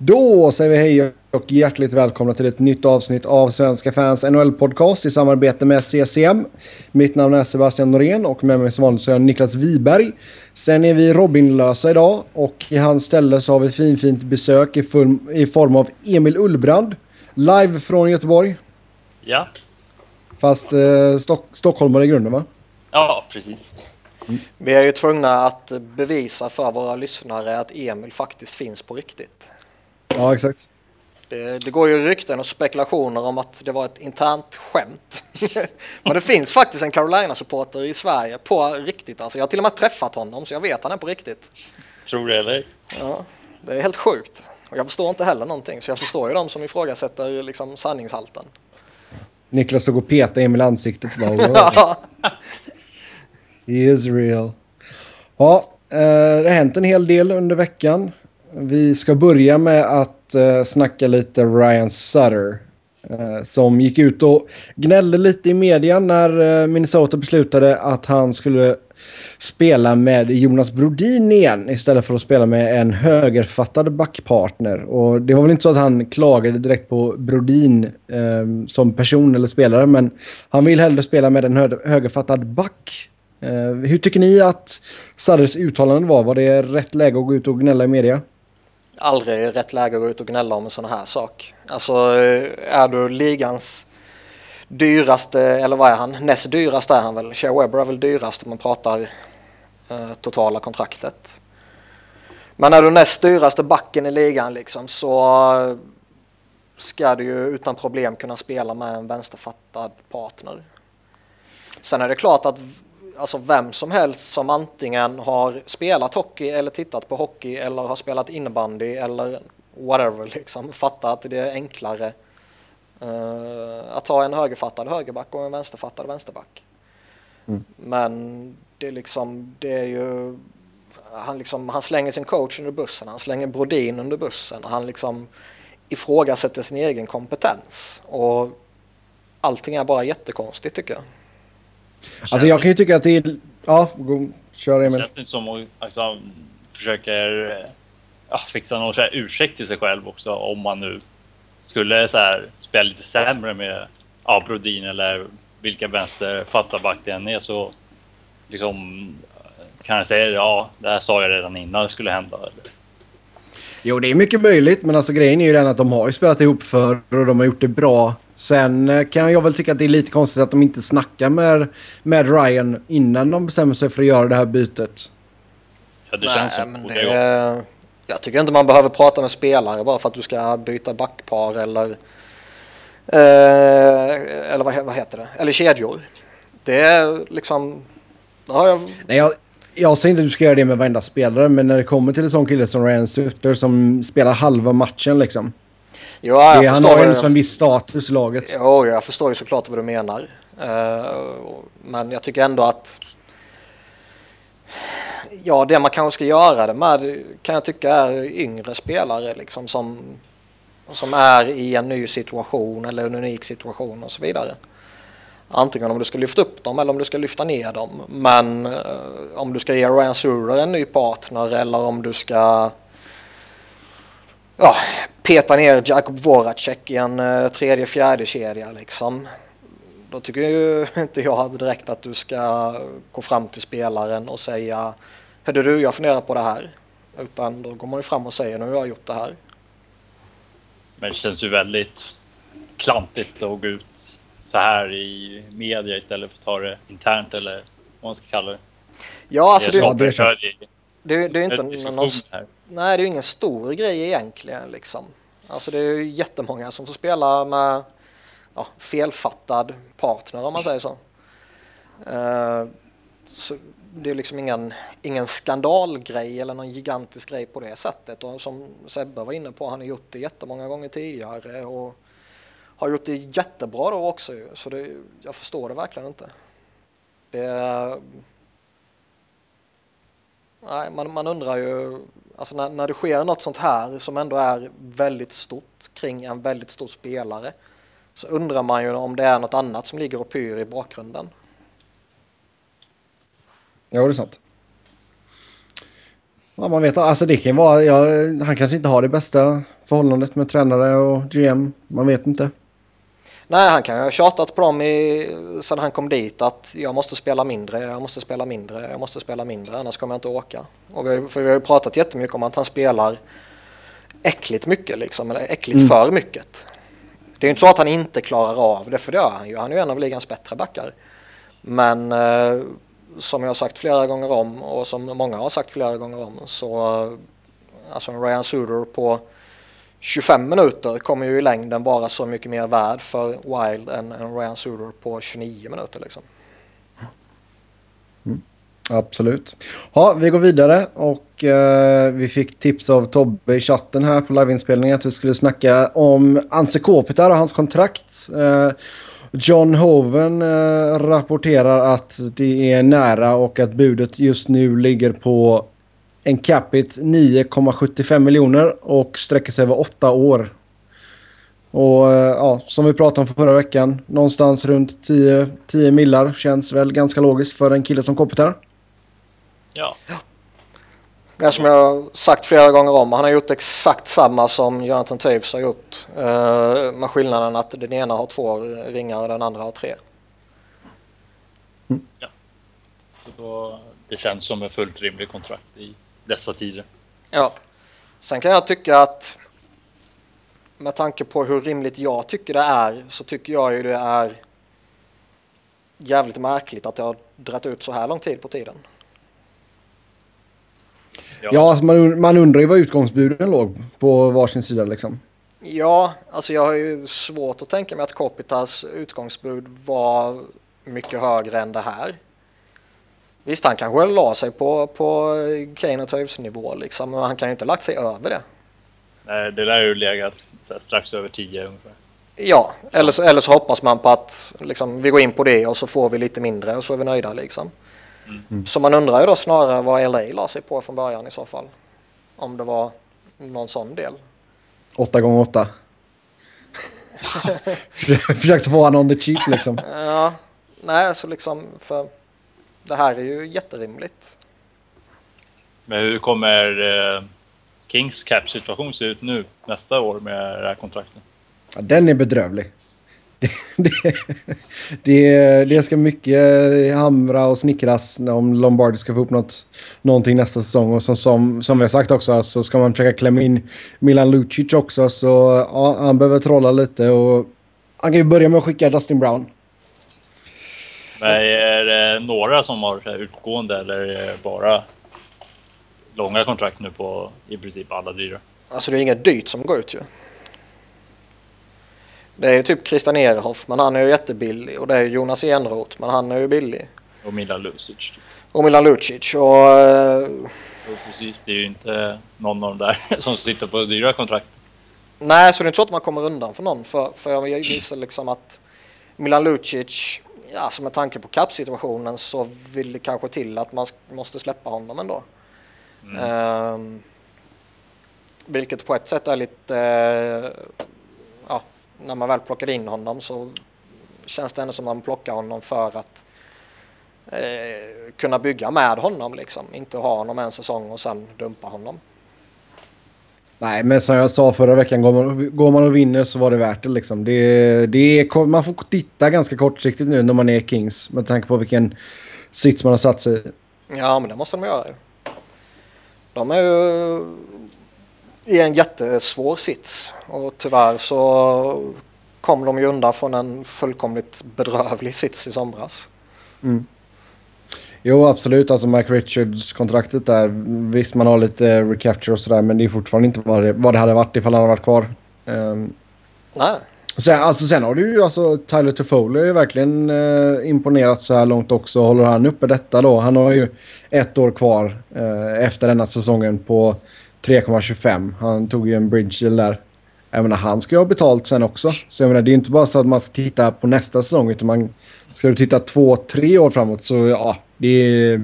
Då säger vi hej och hjärtligt välkomna till ett nytt avsnitt av Svenska fans NHL-podcast i samarbete med CCM. Mitt namn är Sebastian Norén och med mig som vanligt så är jag Niklas Wiberg. Sen är vi Robin-lösa idag och i hans ställe så har vi fin, fint besök i, full, i form av Emil Ullbrand. Live från Göteborg. Ja. Fast eh, Stock stockholmare i grunden va? Ja, precis. Vi är ju tvungna att bevisa för våra lyssnare att Emil faktiskt finns på riktigt. Ja, exakt. Det, det går ju rykten och spekulationer om att det var ett internt skämt. Men det finns faktiskt en Carolina-supporter i Sverige på riktigt. Alltså jag har till och med träffat honom så jag vet att han är på riktigt. Tror det eller? Ja, det är helt sjukt. Och jag förstår inte heller någonting så jag förstår ju de som ifrågasätter liksom sanningshalten. Niklas stod och petade Emil i ansiktet. Bara, "Wow, Ja, He is real. Ja, eh, det har hänt en hel del under veckan. Vi ska börja med att eh, snacka lite Ryan Sutter. Eh, som gick ut och gnällde lite i media när eh, Minnesota beslutade att han skulle spela med Jonas Brodin igen istället för att spela med en högerfattad backpartner. Och det var väl inte så att han klagade direkt på Brodin eh, som person eller spelare men han vill hellre spela med en hö högerfattad back. Eh, hur tycker ni att Sutters uttalande var? Var det rätt läge att gå ut och gnälla i media? Aldrig rätt läge att gå ut och gnälla om en sån här sak. Alltså eh, är du ligans dyraste, eller vad är han? Näst dyraste är han väl. Shea Webber är väl dyrast om man pratar eh, totala kontraktet. Men är du näst dyraste backen i ligan liksom så eh, ska du ju utan problem kunna spela med en vänsterfattad partner. Sen är det klart att alltså vem som helst som antingen har spelat hockey eller tittat på hockey eller har spelat innebandy eller whatever liksom fattar att det är enklare uh, att ha en högerfattad högerback och en vänsterfattad vänsterback. Mm. Men det är liksom, det är ju han, liksom, han slänger sin coach under bussen, han slänger Brodin under bussen, han liksom ifrågasätter sin egen kompetens och allting är bara jättekonstigt tycker jag. Alltså jag kan ju tycka att det är... Ja, gå, kör Emil. Känns det inte som att alltså, försöker eh, ja, fixa någon så här ursäkt till sig själv också om man nu skulle så här, spela lite sämre med ja, Brodin eller vilka vänster fattarback det än är så liksom kan jag säga ja, det här sa jag redan innan det skulle hända. Eller? Jo, det är mycket möjligt, men alltså grejen är ju den att de har ju spelat ihop för och de har gjort det bra. Sen eh, kan jag väl tycka att det är lite konstigt att de inte snackar med, med Ryan innan de bestämmer sig för att göra det här bytet. Ja, det Nej, känns som men det det är, Jag tycker inte man behöver prata med spelare bara för att du ska byta backpar eller eh, eller vad, vad heter det? Eller kedjor. Det är liksom... Ja, jag, Nej, jag, jag säger inte att du ska göra det med varenda spelare, men när det kommer till en sån kille som Ryan Sutter som spelar halva matchen liksom. Jo, jag det, han har ju en sån viss status i laget. Jo, jag förstår ju såklart vad du menar. Eh, men jag tycker ändå att Ja, det man kanske ska göra det med kan jag tycka är yngre spelare liksom som, som är i en ny situation eller en unik situation och så vidare. Antingen om du ska lyfta upp dem eller om du ska lyfta ner dem. Men eh, om du ska ge Ryan Surer en ny partner eller om du ska ja, peta ner Jakob Voracek i en eh, tredje fjärde kedja liksom. Då tycker ju inte jag direkt att du ska gå fram till spelaren och säga Hörde du, jag funderar på det här. Utan då går man ju fram och säger nu har jag gjort det här. Men det känns ju väldigt klantigt att gå ut så här i media istället för att ta det internt eller vad man ska kalla det. Ja, alltså det, det, det det, det är inte någon, här nej, det är ju ingen stor grej egentligen liksom. Alltså det är ju jättemånga som får spela med ja, felfattad partner om man säger så. Uh, så det är liksom ingen, ingen skandalgrej eller någon gigantisk grej på det sättet. Och som Sebbe var inne på, han har gjort det jättemånga gånger tidigare och har gjort det jättebra då också. Så det, jag förstår det verkligen inte. Det nej, man, man undrar ju, alltså när, när det sker något sånt här som ändå är väldigt stort kring en väldigt stor spelare så undrar man ju om det är något annat som ligger och pyr i bakgrunden. Ja, det är sant. Ja, man vet alltså det kan vara, ja, han kanske inte har det bästa förhållandet med tränare och GM. Man vet inte. Nej, han kan ju ha tjatat på dem i, sedan han kom dit att jag måste spela mindre, jag måste spela mindre, jag måste spela mindre, annars kommer jag inte åka. Och vi, för vi har ju pratat jättemycket om att han spelar äckligt mycket liksom, eller äckligt mm. för mycket. Det är ju inte så att han inte klarar av det, för det gör han ju. Han är ju en av ligans bättre backar. Men eh, som jag har sagt flera gånger om och som många har sagt flera gånger om så alltså en Ryan Suder på 25 minuter kommer ju i längden vara så mycket mer värd för Wild än en Ryan Suder på 29 minuter liksom. Mm, absolut. Ja, vi går vidare och eh, vi fick tips av Tobbe i chatten här på liveinspelningen att vi skulle snacka om Anse Kopitar och hans kontrakt. Eh, John Hoven eh, rapporterar att det är nära och att budet just nu ligger på en capita 9,75 miljoner och sträcker sig över åtta år. Och eh, ja, som vi pratade om förra veckan, någonstans runt 10, 10 millar känns väl ganska logiskt för en kille som Kopitar. Ja. Det är som jag har sagt flera gånger om, han har gjort exakt samma som Jonathan Toews har gjort. Uh, med skillnaden att den ena har två ringar och den andra har tre. Mm. Ja. Så då, det känns som en fullt rimlig kontrakt i dessa tider. Ja. Sen kan jag tycka att med tanke på hur rimligt jag tycker det är så tycker jag ju det är jävligt märkligt att det har dragit ut så här lång tid på tiden. Ja, ja alltså man, man undrar ju vad utgångsbuden låg på varsin sida liksom. Ja, alltså jag har ju svårt att tänka mig att Kopitas utgångsbud var mycket högre än det här. Visst, han kanske la sig på, på Kane och Toews nivå liksom, men han kan ju inte lagt sig över det. Nej, det lär ju legat strax över 10 ungefär. Ja, eller så, eller så hoppas man på att liksom, vi går in på det och så får vi lite mindre och så är vi nöjda liksom. Mm. Så man undrar ju då snarare vad LA la sig på från början i så fall. Om det var någon sån del. 8 gånger 8 Försökte få honom on the cheap liksom. Ja, nej så liksom för det här är ju jätterimligt. Men hur kommer eh, Kings cap-situation se ut nu nästa år med det här kontraktet? Ja, den är bedrövlig. Det, det, det, ska mycket hamra och snickras om Lombardi ska få upp något, någonting nästa säsong. Och som, som, som vi har sagt också så ska man försöka klämma in Milan Lucic också. Så ja, han behöver trolla lite och han kan ju börja med att skicka Dustin Brown. Men är det några som har utgående eller bara långa kontrakt nu på i princip alla dyra? Alltså det är inget dyrt som går ut ju. Det är ju typ Christian Ehrhoff, men han är ju jättebillig. Och det är Jonas Enroth, men han är ju billig. Och Milan Lucic. Typ. Och Milan Lucic. Och, uh... och precis, det är ju inte någon av de där som sitter på dyra kontrakt. Nej, så det är inte så att man kommer undan för någon. För, för jag gissar liksom att Milan Lucic, ja, med tanke på kappsituationen så vill det kanske till att man måste släppa honom ändå. Mm. Uh, vilket på ett sätt är lite uh, när man väl plockade in honom så känns det ändå som att man plockar honom för att eh, kunna bygga med honom liksom. Inte ha honom en säsong och sen dumpa honom. Nej, men som jag sa förra veckan, går man, går man och vinner så var det värt det. Liksom. det, det man får titta ganska kortsiktigt nu när man är Kings med tanke på vilken sits man har satt sig i. Ja, men det måste de göra. De är ju i en jättesvår sits. Och tyvärr så kom de ju undan från en fullkomligt bedrövlig sits i somras. Mm. Jo, absolut. Alltså Mike Richards-kontraktet där. Visst, man har lite recapture och sådär, men det är fortfarande inte vad det, vad det hade varit ifall han hade varit kvar. Um, Nej. Sen, alltså, sen har du ju alltså Tyler Toffoli har ju verkligen eh, imponerat så här långt också. Håller han uppe detta då? Han har ju ett år kvar eh, efter denna säsongen på 3,25. Han tog ju en bridge där. Jag menar, han ska ju ha betalt sen också. Så jag menar, det är inte bara så att man ska titta på nästa säsong. Utan man, ska du titta två, tre år framåt så ja, det,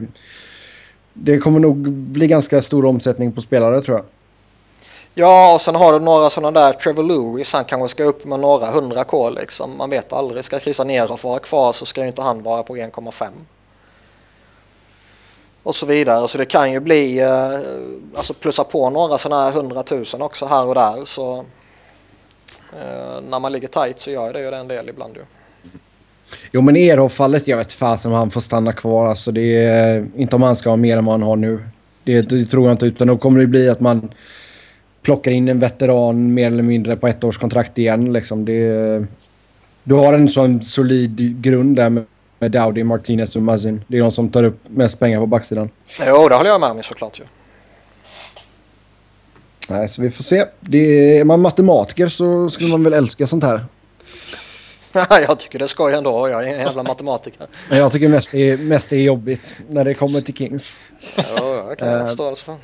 det kommer nog bli ganska stor omsättning på spelare tror jag. Ja, och sen har du några sådana där Trevor Lewis. Han kanske ska upp med några hundra k liksom. Man vet aldrig. Ska Christian och vara kvar så ska ju inte han vara på 1,5. och så vidare. Så det kan ju bli, eh, alltså plussa på några sådana här hundratusen också här och där. Så eh, när man ligger tight så gör det ju det en del ibland ju. Jo men Erhoff-fallet, jag vet fasen om han får stanna kvar. Alltså det är inte om han ska ha mer än vad han har nu. Det, det tror jag inte. Utan då kommer det bli att man plockar in en veteran mer eller mindre på ett års kontrakt igen. Liksom. Det, du har en sån solid grund där med, med Dowdy, Martinez och Mazin. Det är de som tar upp mest pengar på backsidan. Jo, det håller jag med om såklart ju. Nej, så vi får se. Är, är man matematiker så skulle man väl älska sånt här. jag tycker det är skoj ändå. Jag är en jävla matematiker. Men jag tycker mest det är, mest det är jobbigt när det kommer till Kings. Ja, jag kan Eh, förståelse för.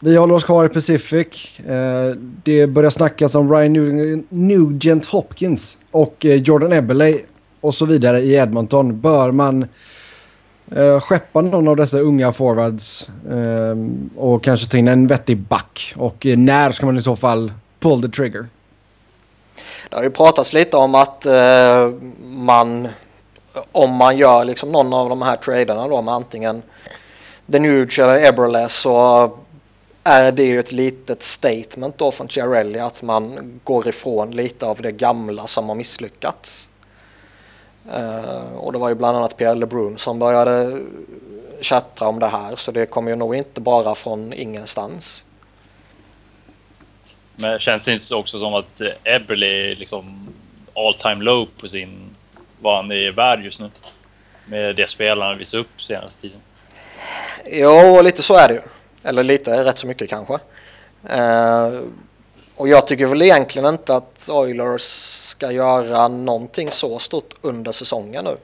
Vi håller oss kvar i Pacific. Eh, det börjar snackas om Ryan Nug- Nugent Hopkins och eh, Jordan Eberle och så vidare i Edmonton. Bör man skeppa någon av dessa unga forwards och kanske ta in en vettig back? Och när ska man i så fall pull the trigger? Det har ju pratats lite om att eh, man, om man gör liksom någon av de här traderna då med antingen The Nuge eller Eberle så är det ju ett litet statement då från Chiarelli att man går ifrån lite av det gamla som har misslyckats. Uh, och det var ju bland annat Pierre LeBrun som började chatta om det här så det kommer ju nog inte bara från ingenstans. Men känns det inte också som att eh, Eberle är liksom all time low på sin vad han är värd just nu? Med det spelarna visar upp senaste tiden. Jo, lite så är det ju. Eller lite, rätt så mycket kanske. Uh, och jag tycker väl egentligen inte att Oilers ska göra någonting så stort under säsongen nu.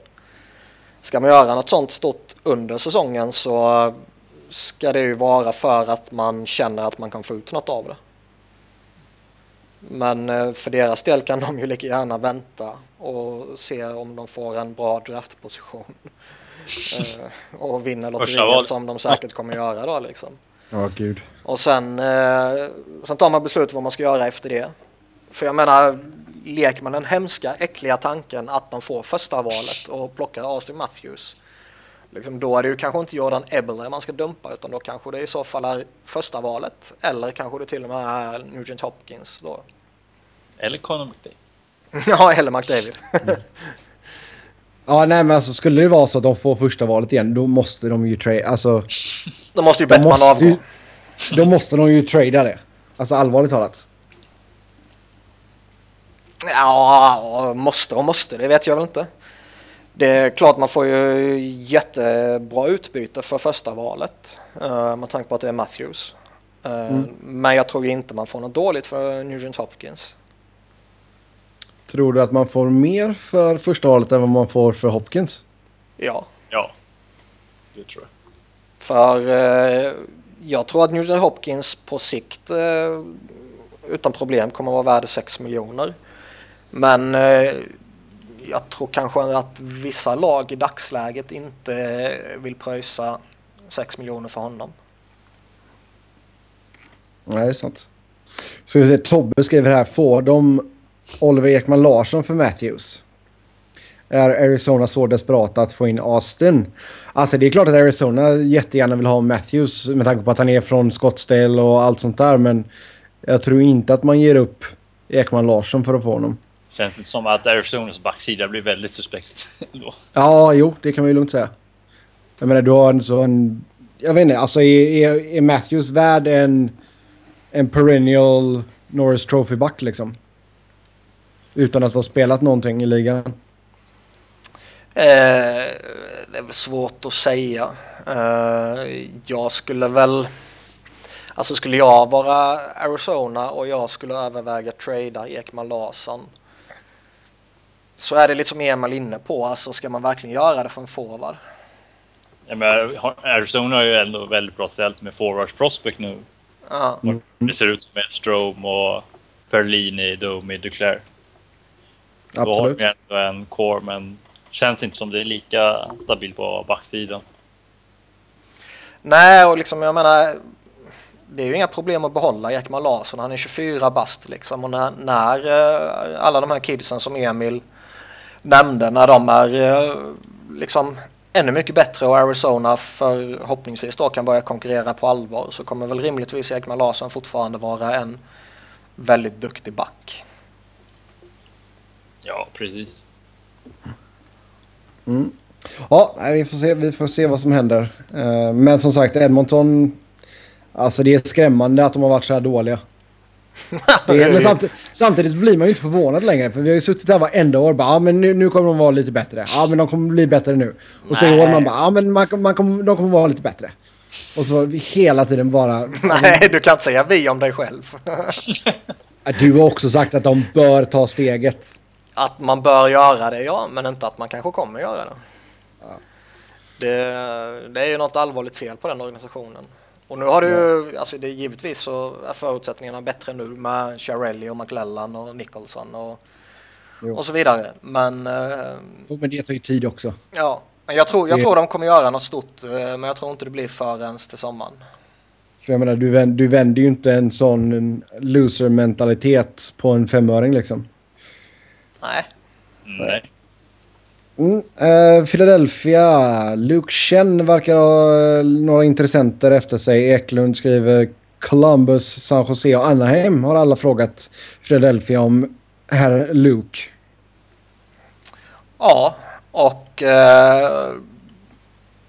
Ska man göra något sånt stort under säsongen så ska det ju vara för att man känner att man kan få ut något av det. Men eh, för deras del kan de ju lika gärna vänta och se om de får en bra draftposition. Eh, och vinner lotteriet som de säkert kommer göra då liksom. Ja, gud. Och sen, eh, sen tar man beslut vad man ska göra efter det. För jag menar, leker man den hemska, äckliga tanken att de får första valet och plockar Austin Matthews. Liksom, då är det ju kanske inte Jordan Eberle man ska dumpa utan då kanske det i så fall är första valet. Eller kanske det till och med är Nugent Hopkins då. Eller Conor McDavid. ja, eller McDavid. Ja, nej men alltså skulle det vara så att de får första valet igen då måste de ju trade. Alltså, då måste ju de Bettman avgå. ju, då måste de ju trada det. Alltså allvarligt talat. Ja, måste och måste, det vet jag väl inte. Det är klart man får ju jättebra utbyte för första valet uh, med tanke på att det är Matthews. Eh, Men jag tror inte man får något dåligt för Nugent Hopkins. Tror du att man får mer för första valet än vad man får för Hopkins? Ja, Ja, det tror jag. för eh, jag tror att Nugent Hopkins på sikt utan problem kommer att vara värd 6 miljoner. Men jag tror kanske att vissa lag i dagsläget inte vill pröjsa 6 miljoner för honom. Nej, det är sant. Ska vi se, Tobbe skriver här. Får de Oliver Ekman Larsson för Matthews? Är Arizona så desperata att få in Austin? Alltså det är klart att Arizona jättegärna vill ha Matthews med tanke på att han är från Scottsdale och allt sånt där. Men jag tror inte att man ger upp Ekman Larsson för att få honom. Känns det som att Arizonas backsida blir väldigt suspekt då. Ja, jo, det kan man ju lugnt säga. Jag menar, du har en sån... Jag vet inte, alltså är, är, Matthews värd en, en perennial Norris Trophy-back liksom? Utan att ha spelat någonting i ligan. Eh, det är väl svårt att säga. Eh, jag skulle väl... Alltså skulle jag vara Arizona och jag skulle överväga trada Ekman Larsson så är det lite som Emil inne på. Alltså ska man verkligen göra det för en forward? Jag menar, Arizona har ju ändå väldigt bra ställt med forwards prospect nu. Ja. Det ser ut som en Strome och Perlini, Domi, Duclair. Då har Absolut. ju ändå en core, men känns inte som det är lika stabilt på backsidan. Nej, och liksom jag menar det är ju inga problem att behålla Ekman Larsson. Han är 24 bast liksom och när, när eh, alla de här kidsen som Emil nämnde, när de är eh, liksom ännu mycket bättre och Arizona förhoppningsvis då kan börja konkurrera på allvar så kommer väl rimligtvis Ekman Larsson fortfarande vara en väldigt duktig back. Ja, precis. Mm. Ja, vi får, se, vi får se vad som händer. Uh, men som sagt, Edmonton... Alltså det är skrämmande att de har varit så här dåliga. är, men samtidigt, samtidigt, blir man ju inte förvånad längre. För vi har ju suttit här varenda år bara, ja men nu, nu kommer de vara lite bättre. Ja men de kommer bli bättre nu. Och så i år man bara, ja men man, man kommer, de kommer vara lite bättre. Och så hela tiden bara... Nej, du kan inte säga vi om dig själv. du har också sagt att de bör ta steget. Att man bör göra det, ja. Men inte att man kanske kommer göra det. Ja. Det, det är ju något allvarligt fel på den organisationen. Och nu har du ju, alltså det är givetvis så är förutsättningarna bättre nu med Chiarelli och McLellan och Nicholson och, och så vidare. Men... Eh, men det tar ju tid också. Ja, men jag tror, jag tror de kommer göra något stort, eh, men jag tror inte det blir förrän till sommaren. För jag menar, du, vänder, du vänder ju inte en sån loser-mentalitet på en femöring liksom. Nej. Nej. Mm, uh, Philadelphia. Luke Chen verkar ha eh, några intressenter efter sig. Eklund skriver Columbus, San Jose och Anaheim har alla frågat Philadelphia om herr Luke. Ja, och uh,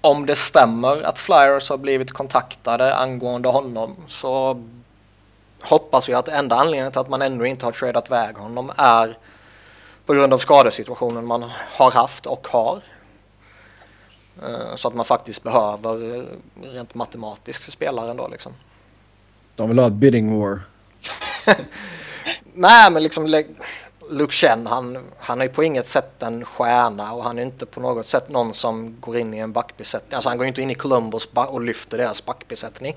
om det stämmer att Flyers har blivit kontaktade angående honom så hoppas jag att enda anledningen till att man ännu inte har tradat väg honom är på grund av skadesituationen man har haft och har. Eh, så att man faktiskt behöver eh, rent matematiskt spelaren då liksom. De vill ha ett bidding war. Nej men liksom Luke Chen han, han är på inget sätt en stjärna och han är inte på något sätt någon som går in i en backbesättning. Alltså han går inte in i Columbus och lyfter deras backbesättning.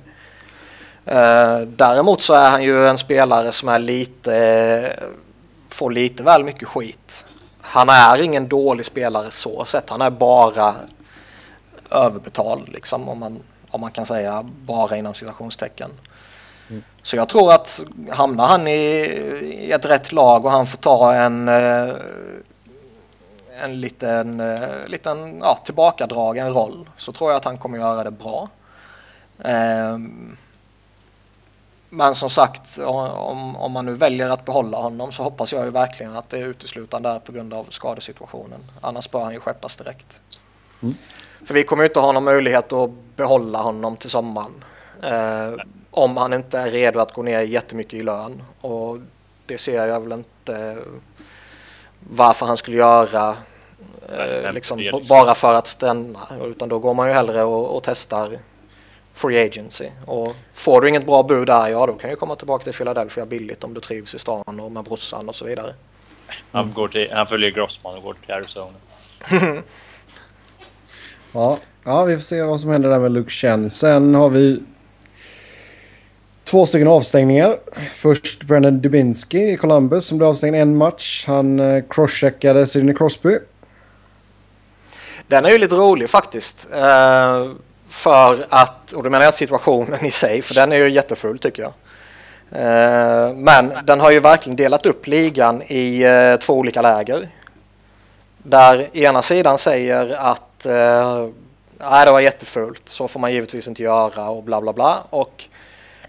Uh, däremot så är han ju en spelare som är lite får lite väl mycket skit. Han är ingen dålig spelare så sett. Han är bara överbetald liksom om man, om man kan säga bara inom citationstecken. Mm. Så jag tror att hamnar han i, i, ett rätt lag och han får ta en eh, en liten, eh, liten ja, tillbakadragen roll så tror jag att han kommer göra det bra. Um, men som sagt, om, om man nu väljer att behålla honom så hoppas jag ju verkligen att det är uteslutande är på grund av skadesituationen. Annars bör han ju skeppas direkt. Mm. För vi kommer ju inte ha någon möjlighet att behålla honom till sommaren. Eh, om han inte är redo att gå ner jättemycket i lön. Och det ser jag väl inte varför han skulle göra eh, liksom, bara för att stanna. Utan då går man ju hellre och, och testar free agency. Och får du inget bra bud där, ja då kan du komma tillbaka till Philadelphia billigt om du trivs i stan och med brorsan och så vidare. Han, går till, han följer Grossman och går till Arizona. ja, ja, vi får se vad som händer där med Luke Chen. Sen har vi två stycken avstängningar. Först Brennan Dubinsky i Columbus som blev avstängd en match. Han eh, crosscheckade Sidney Crosby. Den är ju lite rolig faktiskt. Uh, för att, och då menar jag inte situationen i sig, för den är ju jättefull tycker jag. Eh, men den har ju verkligen delat upp ligan i eh, två olika läger. Där ena sidan säger att eh, nej, det var jättefult, så får man givetvis inte göra och bla bla bla. Och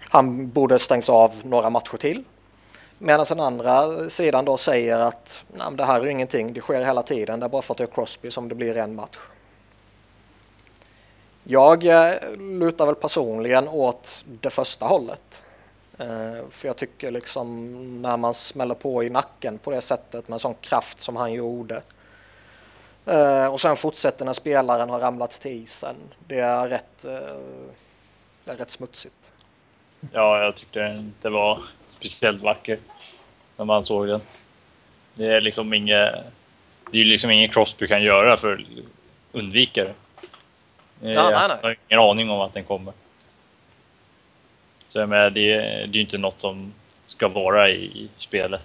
han borde stängs av några matcher till. Medan den andra sidan då säger att nej, det här är ingenting, det sker hela tiden, det är bara för att det är Crosby som det blir en match. Jag eh, lutar väl personligen åt det första hållet. Eh, för jag tycker liksom när man smäller på i nacken på det sättet med sån kraft som han gjorde. Eh, och sen fortsätter när spelaren har ramlat till isen. Det är rätt, det är rätt smutsigt. Ja, jag tyckte det inte var speciellt vacker när man såg den. Det är liksom inget, det är liksom inget Crosby kan göra för att undvika det. Ja, jag nej, nej. har ingen aning om att den kommer. Så jag menar, det, det är ju inte något som ska vara i, i spelet.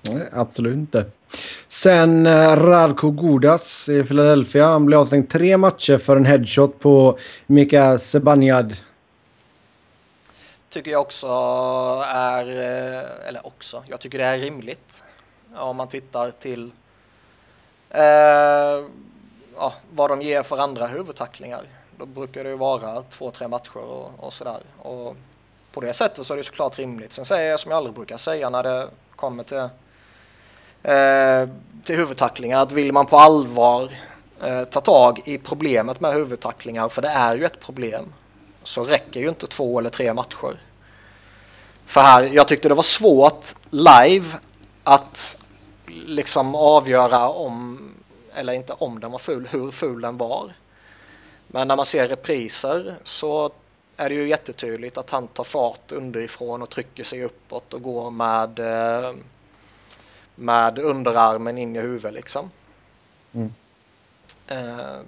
Nej, absolut inte. Sen uh, Radko Godas i Philadelphia. Han blev avstängd tre matcher för en headshot på Mika Sebanjad. Tycker jag också är, eh, eller också, jag tycker det är rimligt. Om man tittar till Eh, ja, vad de ger för andra huvudtacklingar. Då brukar det ju vara två, tre matcher och, och sådär. Och på det sättet så är det såklart rimligt. Sen säger jag som jag aldrig brukar säga när det kommer till, eh, till huvudtacklingar att vill man på allvar eh, ta tag i problemet med huvudtacklingar, för det är ju ett problem, så räcker ju inte två eller tre matcher. För här, jag tyckte det var svårt live att liksom avgöra om, eller inte om den var ful, hur ful den var. Men när man ser repriser så är det ju jättetydligt att han tar fart underifrån och trycker sig uppåt och går med, eh, med underarmen in i huvudet liksom. Mm. Eh,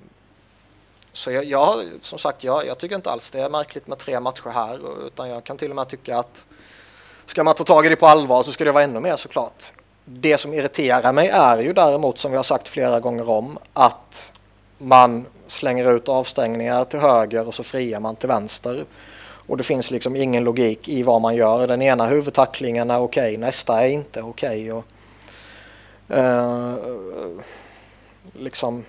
så jag, jag, som sagt, jag, jag, tycker inte alls det är märkligt med tre matcher här utan jag kan till och med tycka att ska man ta tag i det på allvar så ska det vara ännu mer såklart. Det som irriterar mig är ju däremot som vi har sagt flera gånger om att man slänger ut avstängningar till höger och så friar man till vänster. Och det finns liksom ingen logik i vad man gör. Den ena huvudtacklingen är okej, nästa är inte okej. Okay uh, liksom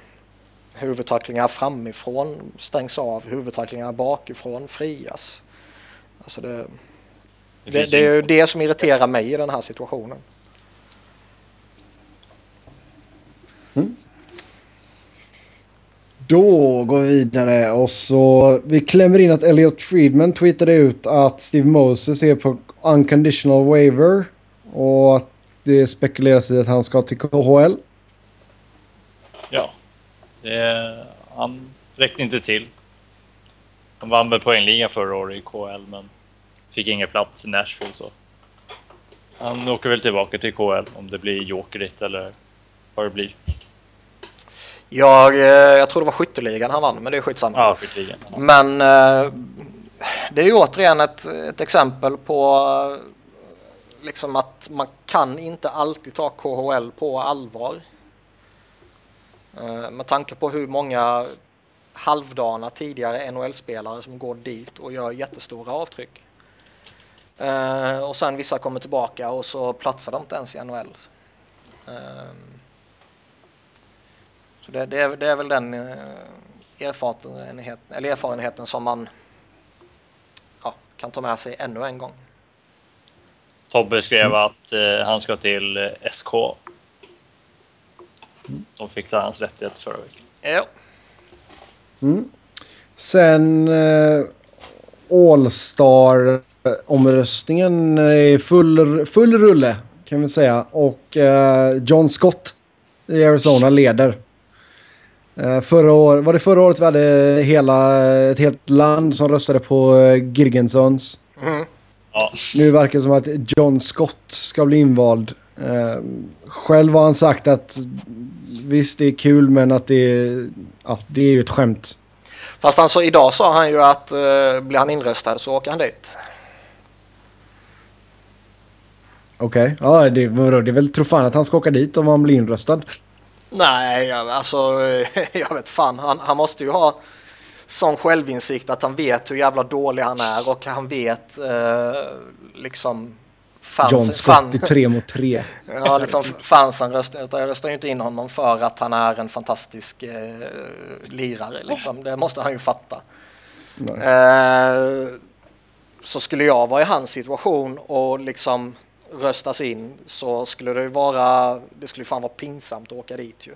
huvudtacklingar framifrån stängs av, huvudtacklingar bakifrån frias. Alltså det, det, det är ju det som irriterar mig i den här situationen. Mm. Då går vi vidare och så vi klämmer in att Elliot Friedman tweetade ut att Steve Moses är på unconditional waiver och att det spekuleras i att han ska till KHL. Ja, det, han räckte inte till. Han vann väl poängligan förra året i KHL men fick ingen plats i Nashville så. Han åker väl tillbaka till KHL om det blir jokerigt eller vad det blir. Jag, eh, jag tror det var skytteligan han vann, men det är skitsamma. Ja, skytteligan. Ja. Men eh, det är ju återigen ett, ett exempel på eh, liksom att man kan inte alltid ta KHL på allvar. Med tanke på hur många halvdana tidigare NHL-spelare som går dit och gör jättestora avtryck. Och sen vissa kommer tillbaka och så platsar de inte ens i NHL. Så det, det, är, det är väl den eh, erfarenhet, eller erfarenheten som man ja, kan ta med sig ännu en gång. Tobbe skrev mm. att eh, han ska till eh, SK. De fixade hans rättigheter förra veckan. Ja. Mm. Sen eh, All-star omröstningen är full, full rulle kan vi säga. Och eh, John Scott i Arizona leder. Eh, förra år, var det förra året vi hade hela, ett helt land som röstade på eh, Girgensons? Mm. Ja. Nu verkar det som att John Scott ska bli invald. Eh, själv har han sagt att visst det är kul men att det är, ja, det är ju ett skämt. Fast alltså idag sa han ju att uh, blir han inröstad så åker han dit. Okej, okay. ja det, det är väl tro fan att han ska åka dit om han blir inröstad. Nej, alltså jag vet fan. Han, han måste ju ha sån självinsikt att han vet hur jävla dålig han är och han vet eh, liksom fans, John Scott i tre mot tre. ja, liksom fansen röstar, jag röstar ju inte in honom för att han är en fantastisk eh, lirare. Liksom. Det måste han ju fatta. Eh, så skulle jag vara i hans situation och liksom röstas in så skulle det vara, det skulle fan vara pinsamt att åka dit ju.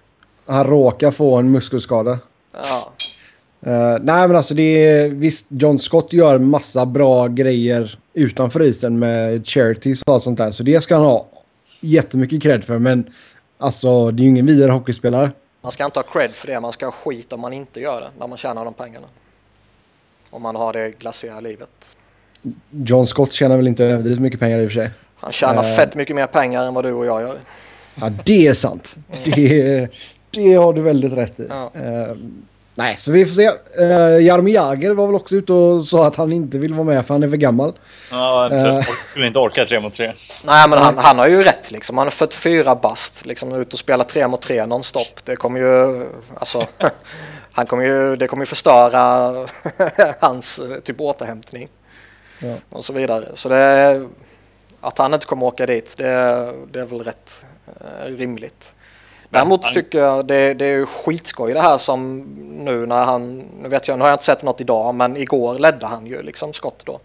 Han råkar få en muskelskada. Ja. Uh, nej men alltså det är visst, John Scott gör massa bra grejer utanför isen med charities och allt sånt där. Så det ska han ha jättemycket cred för. Men alltså det är ju ingen vidare hockeyspelare. Man ska inte ha cred för det, man ska ha skit om man inte gör det när man tjänar de pengarna. Om man har det glaciära livet. John Scott tjänar väl inte överdrivet mycket pengar i och för sig. Han tjänar uh, fett mycket mer pengar än vad du och jag gör. Ja, det är sant. Det, det har du väldigt rätt i. Ja. Uh, nej, så vi får se. Uh, Jaromir Jagr var väl också ute och sa att han inte vill vara med för han är för gammal. Ja, han skulle inte orka tre mot tre. Nej, men han, han har ju rätt liksom. Han är 44 bast. Liksom ut och spela tre mot tre nonstop. Det kommer ju... Alltså... han kommer ju, det kommer ju förstöra hans typ återhämtning. Ja. Och så vidare. Så det att han inte kommer åka dit, det, det är väl rätt eh, rimligt. Däremot tycker jag det, det är skitskoj det här som nu när han, nu vet jag, nu har jag inte sett något idag, men igår ledde han ju liksom skott då.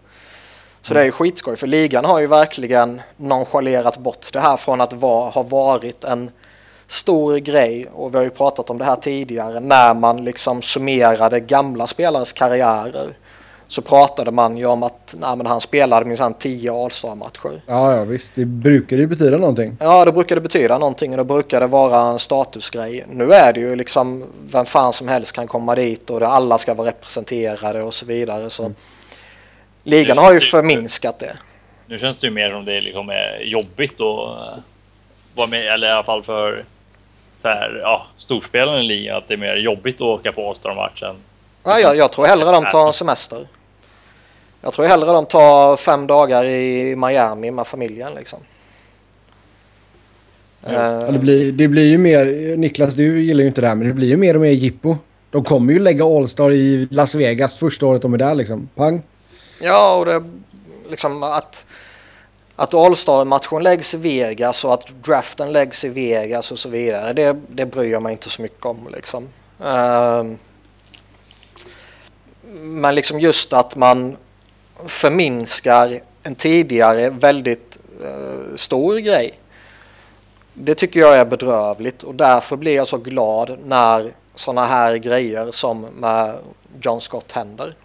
Så det är ju skitskoj för ligan har ju verkligen nonchalerat bort det här från att vara, ha varit en stor grej och vi har ju pratat om det här tidigare när man liksom summerade gamla spelares karriärer så pratade man ju om att nej, men han spelade minsann 10 All-star-matcher. Ja, ja visst. Det brukar ju betyda någonting. Ja, det brukar det betyda någonting och då brukar det vara en statusgrej. Nu är det ju liksom vem fan som helst kan komma dit och det, alla ska vara representerade och så vidare. Så ligan har ju förminskat det. Nu känns det ju mer som det liksom är jobbigt att eh, vara med, eller i alla fall för så här, ja, storspelarna i ligan, att det är mer jobbigt att åka på All-Star-matchen. Ja, jag, jag tror hellre de tar en semester. Jag tror hellre de tar fem dagar i Miami med familjen liksom. Eh, Ja, det, blir, det blir ju mer... Niklas, du gillar ju inte det här, men det blir ju mer och mer jippo. De kommer ju lägga All-Star i Las Vegas första året de är där liksom. Pang. Ja, och det liksom att, att All-Star-matchen läggs i Vegas och att draften läggs i Vegas och så vidare. Det, det bryr jag mig inte så mycket om liksom. Ehm, men liksom just att man förminskar en tidigare väldigt eh, stor grej. Det tycker jag är bedrövligt och därför blir jag så glad när sådana här grejer som med John Scott händer.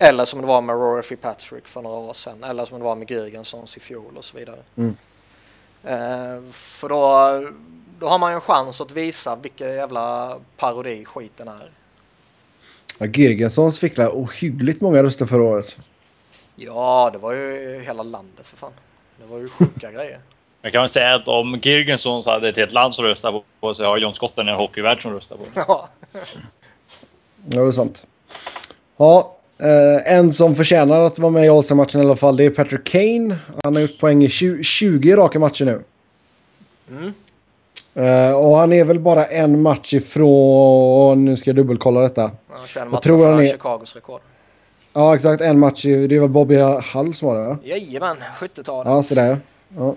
Eller som det var med Rory Fitzpatrick för några år sedan. Eller som det var med Girgensons i fjol och så vidare. Mm. Eh, för då, då har man ju en chans att visa vilken jävla parodi skiten är. Ja, Girgensons fick la ohyggligt många röster förra året. Ja, det var ju hela landet för fan. Det var ju sjuka grejer. Jag kan väl säga att om Girgensons hade ett helt land som röstar på så har John Scott en hockeyvärld som röstar på Ja, Ja, det är sant. Ja, eh, en som förtjänar att vara med i All-Star-matchen i alla fall, det är Patrick Kane. Han har gjort poäng i 20, 20 raka matcher nu. Eh, och han är väl bara en match ifrån... Nu ska jag dubbelkolla detta. känner Jag tror han är- Chicagos rekord. Ja, exakt. En match. i- Det var Bobby Hall som var det, va? Jajamän, 70-talet. Ja, sådär ja. ja.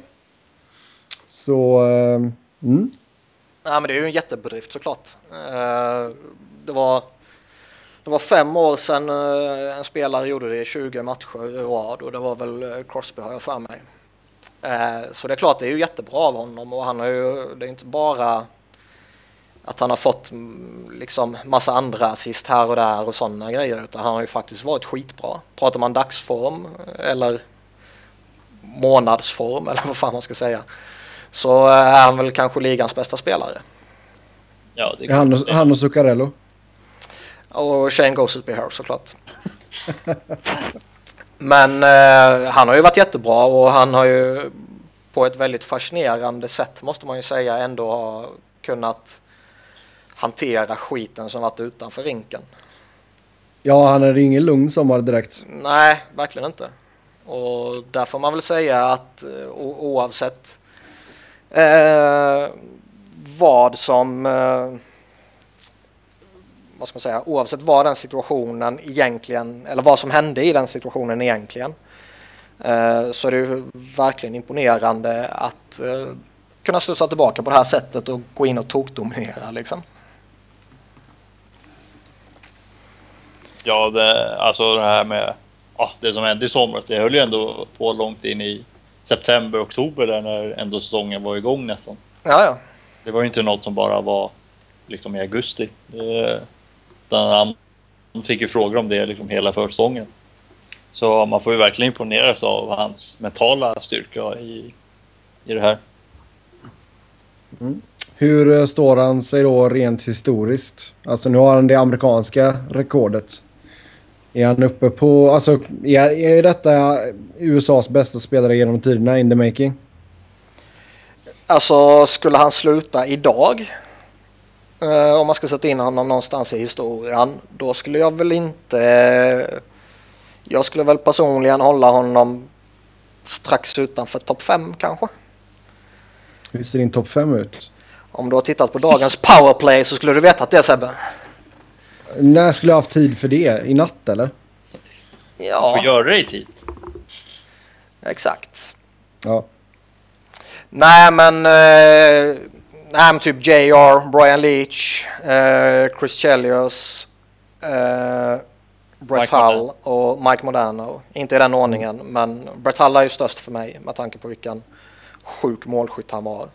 Så... ehm, mm. Ja, men det är ju en jättebedrift såklart. Eh, Det var, det var fem år sedan eh, en spelare gjorde det i 20 matcher i rad och det var väl Crosby har jag för mig. Eh, Så det är klart, det är ju jättebra av honom och han har ju, det är inte bara att han har fått mm, liksom massa andra assist här och där och sådana grejer utan han har ju faktiskt varit skitbra. Pratar man dagsform eller månadsform eller vad fan man ska säga så är han väl kanske ligans bästa spelare. Ja, det Han och, han och Zuccarello. Och Shane blir här såklart. Men eh, han har ju varit jättebra och han har ju på ett väldigt fascinerande sätt måste man ju säga ändå ha kunnat hantera skiten som varit utanför rinken. Ja, han hade ingen lugn sommar direkt. Nej, verkligen inte. Och där får man väl säga att eh, oavsett eh, vad som eh, vad ska man säga, oavsett vad den situationen egentligen, eller vad som hände i den situationen egentligen, eh, så är det verkligen imponerande att eh, kunna studsa tillbaka på det här sättet och gå in och tokdominera liksom. Ja, det, alltså det här med ja, det som hände i somras. Det höll ju ändå på långt in i september, oktober där när ändå säsongen var igång nästan. Ja, ja. Det var ju inte något som bara var liksom i augusti. Det, han fick ju frågor om det liksom hela försäsongen. Så man får ju verkligen imponeras av hans mentala styrka i, i det här. Hur eh, står han sig då rent historiskt? Alltså nu har han det amerikanska rekordet. Är han uppe på... Alltså är, är detta USAs bästa spelare genom tiderna in the making? Alltså skulle han sluta idag, om man ska sätta in honom någonstans i historien, då skulle jag väl inte... eh, jag skulle väl personligen hålla honom strax utanför topp 5 kanske. Hur ser din topp 5 ut? Om du har tittat på dagens powerplay så skulle du veta att det är Sebbe. När skulle jag haft tid för det? I natt eller? Får Ja, göra det i tid. exakt. Ja. Nej men eh, nej, men typ JR, Brian Leach, eh, Chris Chelios, eh, Brett Hull och Mike Modano. Inte i den ordningen, men Brett Hull är ju störst för mig med tanke på vilken sjuk målskytt han var.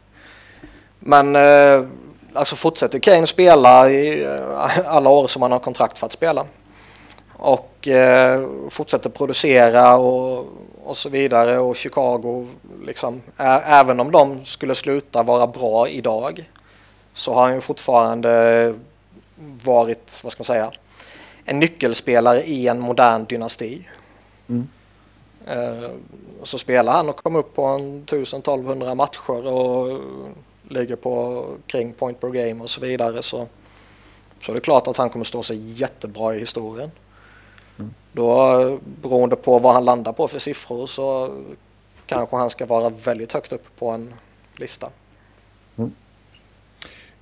Men eh, alltså fortsätter Kane spela i eh, alla år som han har kontrakt för att spela och eh, fortsätter producera och, och så vidare och Chicago liksom, även om de skulle sluta vara bra idag så har han ju fortfarande varit, vad ska man säga, en nyckelspelare i en modern dynasti. Mm. Eh, så spelar han och kommer upp på en 1000-1200 matcher och ligger på kring point per game och så vidare så, så är det klart att han kommer stå sig jättebra i historien. Då eh, beroende på vad han landar på för siffror så kanske han ska vara väldigt högt upp på en lista.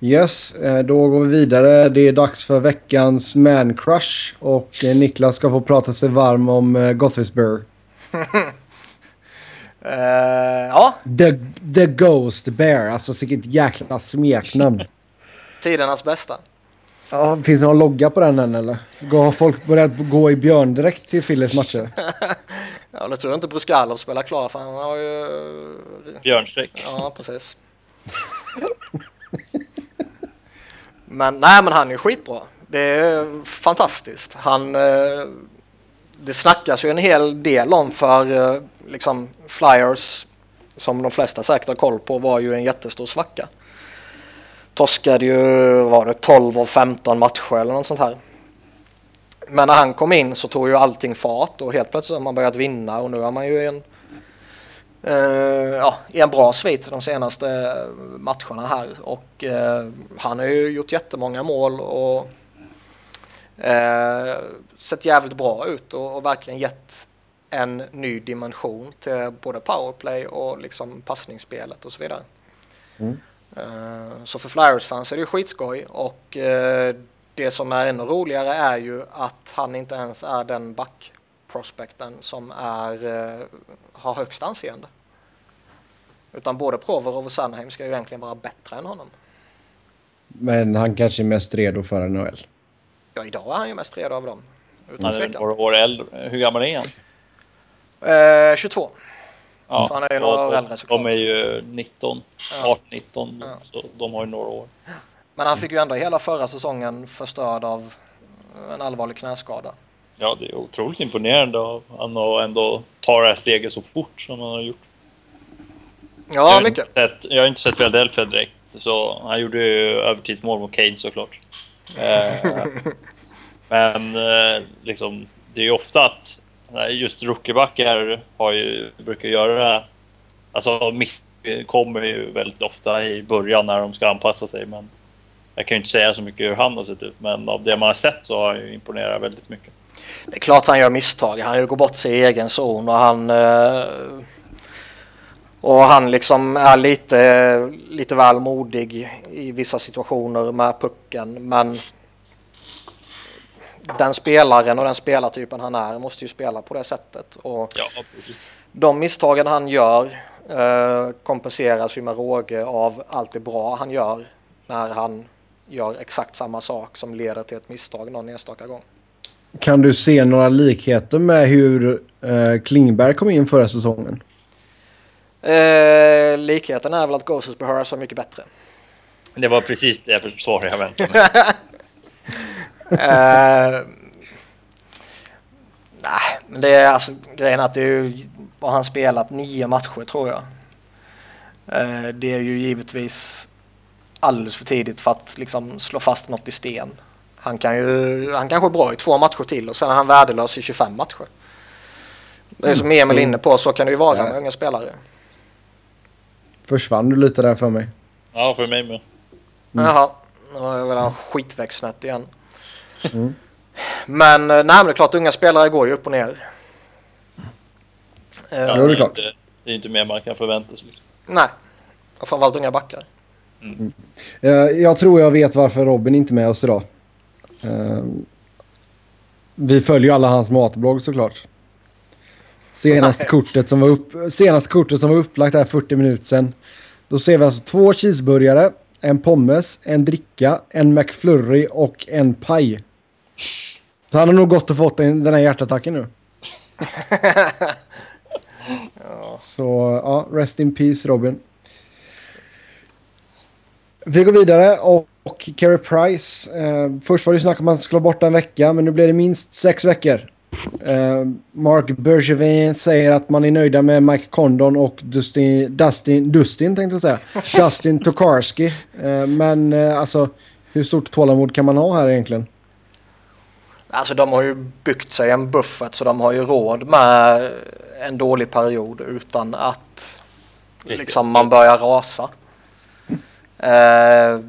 Yes, eh, då går vi vidare. Det är dags för veckans man crush och eh, Niklas ska få prata sig varm om Gothisburg. Eh, ja, The, the Ghost Bear, alltså vilket jäkla smeknamn. tidernas bästa. Ja, finns det någon logga på den än eller? Går- Har folk börjat gå i björndräkt till Phillies matcher? Ja, nu tror jag inte Bruskalov spelar klar för han har ju... Björnsträck. Ja, precis. men nej, men han är skitbra. Det är fantastiskt. Han... Eh, det snackas ju en hel del om för eh, liksom Flyers som de flesta säkert har koll på var ju en jättestor svacka. Torskade ju, var det 12 av 15 matcher eller något sånt här. Men när han kom in så tog ju allting fart och helt plötsligt har man börjat vinna och nu har man ju en, Uh, ja, i en bra svit de senaste eh, matcherna här. Och uh, han har ju gjort jättemånga mål och uh, sett jävligt bra ut och, och verkligen gett en ny dimension till både powerplay och liksom passningsspelet och så vidare. Mm. Eh, Så för Flyers-fans är det skitskoj och eh, det som är ännu roligare är ju att han inte ens är den back-prospekten som är, eh, har högst anseende. Utan både Provorov och Sandheim ska ju egentligen vara bättre än honom. Men han kanske är mest redo för NHL. Ja, idag är han ju mest redo av dem. Utan tvekan. några år äldre. Hur gammal är han? Eh, 22. Ja, Så han är ju några år de- äldre såklart. De är ju 19, Ja. 18-19. Ja. Så de har ju några år. Men han fick ju ändå hela förra säsongen förstörd av en allvarlig knäskada. Ja, det är otroligt imponerande av han att ändå ta det här steget så fort som han har gjort. jag, Ja, har mycket. Inte sett, jag har inte sett Philadelphia direkt, så han gjorde ju övertidsmål mot Cade såklart. Eh, men eh, liksom, det är ju ofta att just rookiebackar har ju, brukar göra det här. Alltså miss kommer ju väldigt ofta i början när de ska anpassa sig. Men jag kan ju inte säga så mycket hur han har sett ut. Men av det man har sett så har han ju imponerat väldigt mycket. Det är klart han gör misstag. Han går bort sig i egen zon och han... Eh, och han liksom är lite, lite väl modig i vissa situationer med pucken. Men den spelaren och den spelartypen han är måste ju spela på det sättet. Och Ja, de misstagen han gör eh, kompenseras ju med råge av allt det bra han gör när han gör exakt samma sak som leder till ett misstag någon enstaka gång. Kan du se några likheter med hur eh, Klingberg kom in förra säsongen? Eh, likheten är väl att Ghosts Behörs är mycket bättre. Det var precis det svar jag väntade mig. eh, nej, men det är alltså grejen att det är ju, har han spelat nio matcher tror jag. Eh, det är ju givetvis alldeles för tidigt för att liksom slå fast något i sten. Han, kan ju, han kanske är bra i två matcher till och sen är han värdelös i 25 matcher. Det är som Emil är inne på, så kan det ju vara Ja. med unga spelare. Försvann du lite där för mig? Ja, för mig med. Jaha, nu har jag väl skitväxtnät igen. Mm. Men eh, nej, men det är klart, unga spelare går ju upp och ner. Eh, Ja, det är klart. Inte, det är inte mer man kan förvänta sig. Nej, och framförallt unga backar. Eh, jag tror jag vet varför Robin inte är med oss idag. Eh, vi följer ju alla hans matblogg såklart. Senaste kortet, som var upp, senaste kortet som var upplagt här 40 minuter sedan. Då ser vi alltså två cheeseburgare, en pommes, en dricka, en McFlurry och en paj. Så han har nog gått och fått den här hjärtattacken nu. Så ja, rest in peace Robin. Vi går vidare och, och Carey Price. Eh, först var det snack om att han skulle vara borta en vecka men nu blir det minst sex veckor. Eh, Mark Bergevin säger att man är nöjda med Mike Condon och Dustin, Dustin, Dustin tänkte jag säga. Dustin Tokarski. Eh, men eh, alltså hur stort tålamod kan man ha här egentligen? Alltså de har ju byggt sig en buffert så de har ju råd med en dålig period utan att liksom, man börjar rasa. Eh,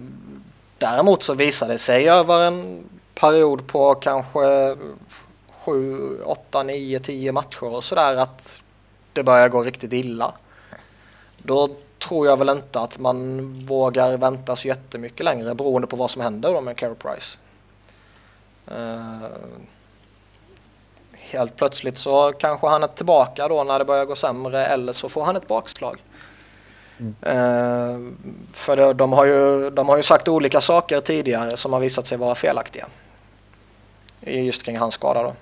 däremot så visar det sig över en period på kanske 7, 8, 9, 10 matcher och sådär att det börjar gå riktigt illa. Då tror jag väl inte att man vågar vänta så jättemycket längre beroende på vad som händer då med Carey Price. Uh, helt plötsligt så kanske han är tillbaka då när det börjar gå sämre eller så får han ett bakslag. Mm. Uh, för de, har ju, de har ju sagt olika saker tidigare som har visat sig vara felaktiga. Just kring hans skada då.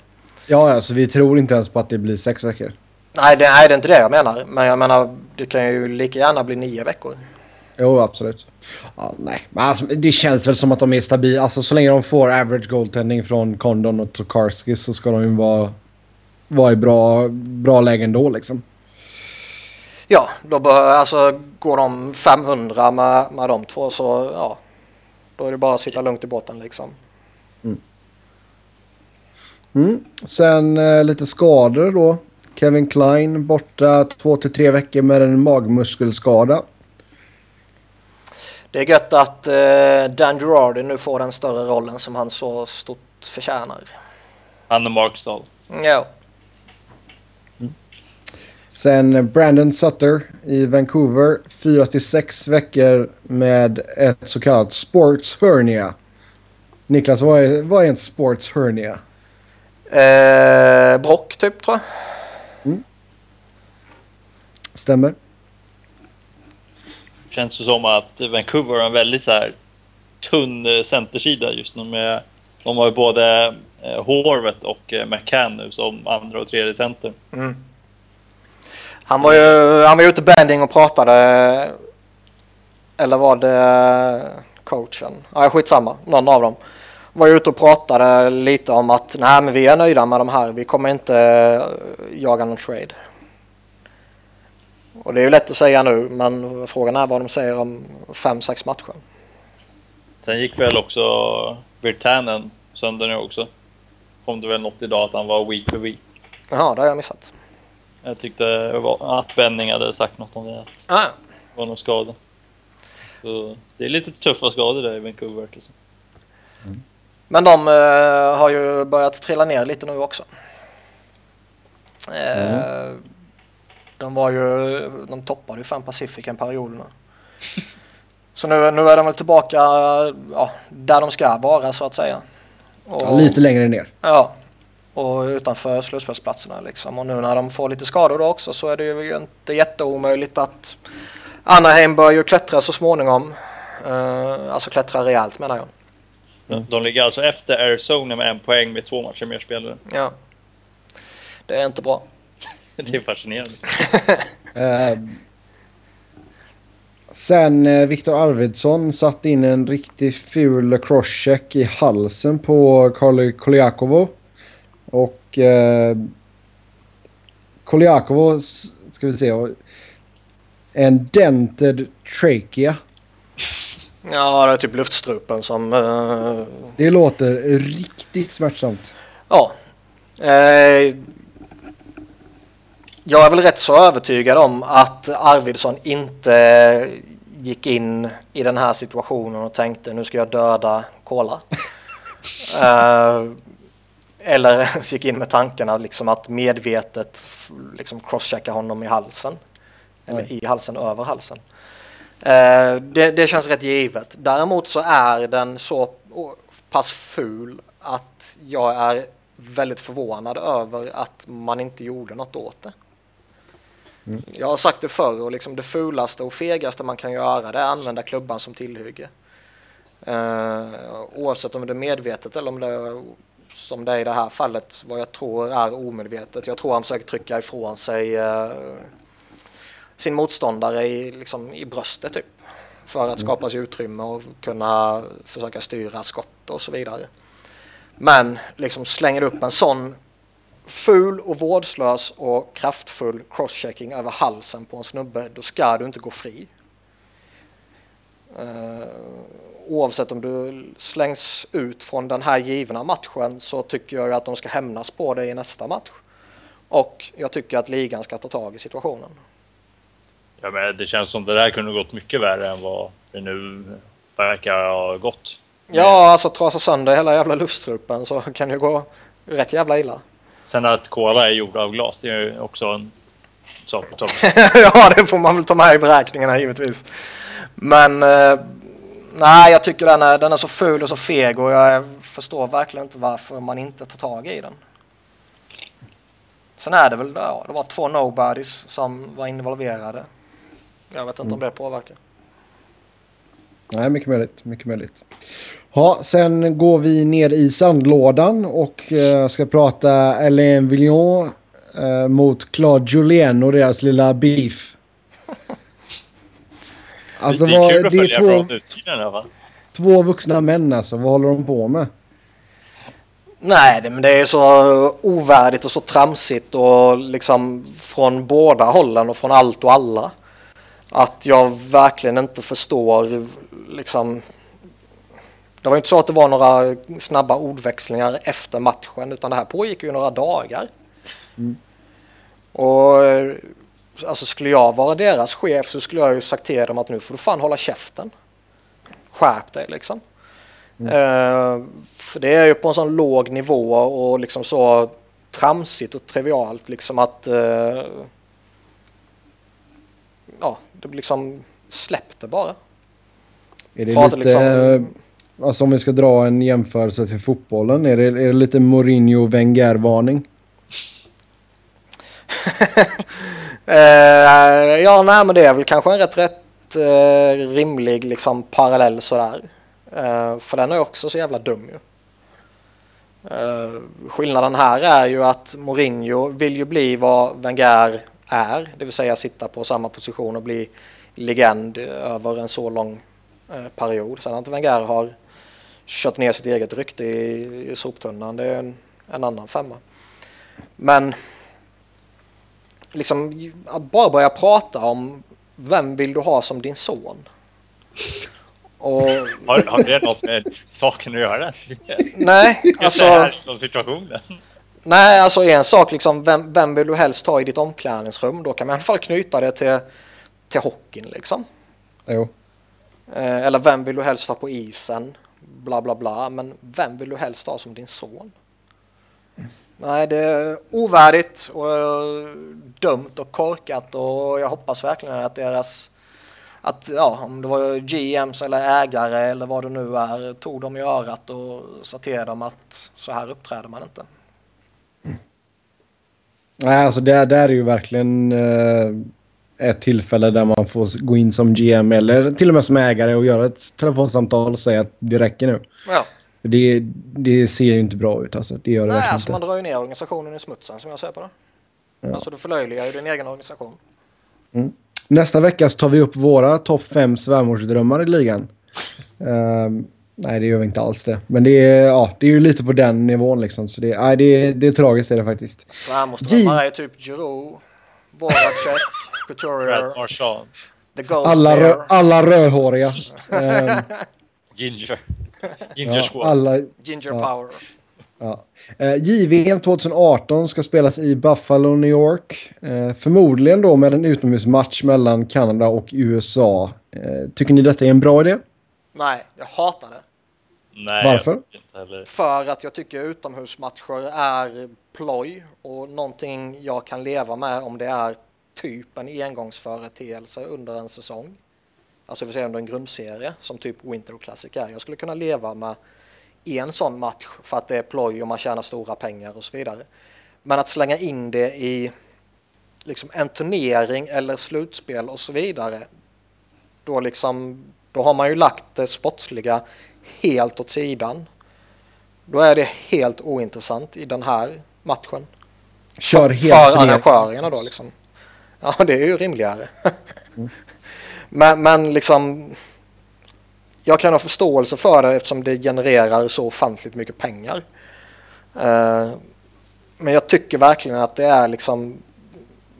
Ja, alltså vi tror inte ens på att det blir sex veckor. Nej, det, nej, det är inte det jag menar. Men jag menar, det kan ju lika gärna bli nio veckor. Jo, absolut. Ja, nej, men alltså, det känns väl som att de är stabila. Alltså så länge de får average goaltending från Condon och Tokarski så ska de ju vara, vara i bra, bra lägen då liksom. Ja, då bör, alltså går de 500 med, med de två så ja, då är det bara att sitta lugnt i båten liksom. Mm. Mm. Sen eh, lite skador då. Kevin Klein borta två till tre veckor med en magmuskelskada. Det är gött att eh, Dan Girardi nu får den större rollen som han så stort förtjänar. Han och Mark Stahl. Ja. Mm. Sen Brandon Sutter i Vancouver. Fyra till sex veckor med ett så kallat sports hernia. Niklas, vad är, vad är en sports hernia? Eh, brock typ tror jag. Mm. Stämmer. Känns det som att Vancouver har en väldigt så här tunn eh, centersida just nu med de har ju både eh, och eh, McCann nu som andra och tredje center. Mm. Han var ju han var ute banding och pratade eller var det eh, coachen? Ja, skitsamma. Någon av dem var ute och pratade lite om att nej, men vi är nöjda med de här. Vi kommer inte eh, jaga någon trade. Och det är ju lätt att säga nu, men frågan är vad de säger om fem sex matcher. Sen gick väl också Virtanen sönder nu också. Kom det väl något idag att han var week for week. Jaha, det har jag missat. Jag tyckte att Benning hade sagt något om det. Ah. Det var någon skada. Så det är lite tuffa skador där i Vancouver. Liksom. Mm. Men de uh, har ju börjat trilla ner lite nu också. Uh, mm. De var ju, de toppade ju fan Pacific en perioderna. Så nu, nu är de väl tillbaka ja, där de ska vara så att säga. Och, ja, lite längre ner. Ja, och utanför slutspelsplatserna liksom. Och nu när de får lite skador då också så är det ju inte jätteomöjligt att Anaheim bör ju klättra så småningom. Uh, alltså klättra rejält menar jag. Mm. De ligger alltså efter Arizona med en poäng med två matcher mer spelare. Ja. Det är inte bra. det är fascinerande. uh, sen uh, Viktor Arvidsson satt in en riktigt ful crosscheck i halsen på Karli Koljakovo. Och uh, Koljakovo, ska vi se, en dented trachea. Ja, det är typ luftstrupen som... Uh... Det låter riktigt smärtsamt. Ja. Eh, jag är väl rätt så övertygad om att Arvidsson inte gick in i den här situationen och tänkte nu ska jag döda Kola. uh, eller gick in med tankarna liksom att medvetet liksom crosschecka honom i halsen. Eller i halsen, över halsen. Uh, det, det, känns rätt givet. Däremot så är den så pass ful att jag är väldigt förvånad över att man inte gjorde något åt det. Mm. Jag har sagt det förr och liksom det fulaste och fegaste man kan göra det är att använda klubban som tillhygge. Uh, oavsett om det är medvetet eller om det är som det är i det här fallet vad jag tror är omedvetet. Jag tror han försöker trycka ifrån sig uh, sin motståndare i, liksom, i bröstet typ. För att skapa sig utrymme och kunna försöka styra skott och så vidare. Men liksom slänger upp en sån ful och vårdslös och kraftfull crosschecking över halsen på en snubbe, då ska du inte gå fri. Uh, oavsett om du slängs ut från den här givna matchen så tycker jag att de ska hämnas på det i nästa match. Och jag tycker att ligan ska ta tag i situationen. Ja, men det känns som det där kunde gått mycket värre än vad det nu verkar ha gått. Ja, alltså trasa sönder hela jävla luftstrupen så kan det gå rätt jävla illa. Sen att kola är gjord av glas, det är också en sak Ja, det får man väl ta med i beräkningarna givetvis. Men eh, nej, jag tycker den är, den är så ful och så feg och jag förstår verkligen inte varför man inte tar tag i den. Sen är det väl, ja, det var två nobodies som var involverade. Jag vet inte mm. om det påverkar. Nej, mycket möjligt. Mycket möjligt. Ja, sen går vi ner i sandlådan och uh, ska prata Alain Villon uh, mot Claude Julien och deras lilla beef. Alltså, det, är vad, det är två, utsidan, två vuxna män alltså. Vad håller de på med? Nej, det, men det är så ovärdigt och så tramsigt och liksom från båda hållen och från allt och alla. Att jag verkligen inte förstår liksom det var inte så att det var några snabba ordväxlingar efter matchen utan det här pågick ju några dagar. Mm. Och alltså skulle jag vara deras chef så skulle jag ju sagt till dem att nu får du fan hålla käften. Skärp dig liksom. Mm. Uh, för det är ju på en sån låg nivå och liksom så tramsigt och trivialt liksom att uh, ja, det liksom släppte bara. Är det Pratar lite, liksom, alltså om vi ska dra en jämförelse till fotbollen, är det, är det lite Mourinho-Wenger-varning? uh, eh, ja, nej men det är väl kanske en rätt, rätt uh, rimlig liksom parallell sådär. Uh, för den är också så jävla dum ju. Uh, skillnaden här är ju att Mourinho vill ju bli vad Wenger är, det vill säga sitta på samma position och bli legend över en så lång uh, period. Sen att Wenger har kört ner sitt eget rykte i, i soptunnan, det är en, en annan femma. Men liksom att bara börja prata om vem vill du ha som din son? Och... Har, har det något med saken att göra? Nej, alltså... Det här som situationen. Nej, alltså en sak liksom, vem, vem vill du helst ha i ditt omklädningsrum? Då kan man i alla fall knyta det till, till hockeyn liksom. Jo. Eh, eller vem vill du helst ha på isen? Bla bla bla. Men vem vill du helst ha som din son? Mm. Nej, det är ovärdigt och dumt och korkat och jag hoppas verkligen att deras att ja, om det var GMs eller ägare eller vad det nu är tog dem i örat och sa till dem att så här uppträder man inte. Mm. Nej, alltså det där är ju verkligen eh, ett tillfälle där man får gå in som GM eller till och med som ägare och göra ett telefonsamtal och säga att det räcker nu. Ja. Det, det ser ju inte bra ut alltså. Det gör det Nej, alltså inte. man drar ju ner organisationen i smutsen som jag ser på det. Ja. Alltså du förlöjligar ju din egen organisation. Mm. Nästa vecka så tar vi upp våra topp fem svärmorsdrömmar i ligan. Um, nej, det gör vi inte alls det. Men det är, ja, det är ju lite på den nivån liksom. Så det, nej, det, är, det är tragiskt är det faktiskt. Svärmorsdrömmar är typ Giroud, Voracek, Couturier, alla, rö, alla rödhåriga. um, Ginger. Ginger ja, alla, Ginger ja. power. Ja. Eh, JVM 2018 ska spelas i Buffalo, New York. Eh, förmodligen då med en utomhusmatch mellan Kanada och USA. Eh, tycker ni detta är en bra idé? Nej, jag hatar det. Nej, Varför? För att jag tycker utomhusmatcher är ploj och någonting jag kan leva med om det är typ en engångsföreteelse under en säsong. Alltså vi säger under en grundserie som typ Winter Classic är. Jag skulle kunna leva med en sån match för att det är ploj och man tjänar stora pengar och så vidare. Men att slänga in det i liksom en turnering eller slutspel och så vidare. Då, liksom, då har man ju lagt det sportsliga helt åt sidan. Då är det helt ointressant i den här matchen. Kör helt för arrangörerna då liksom. Ja, det är ju rimligare. men, men liksom... Jag kan ha förståelse för det eftersom det genererar så ofantligt mycket pengar. Uh, men jag tycker verkligen att det är liksom...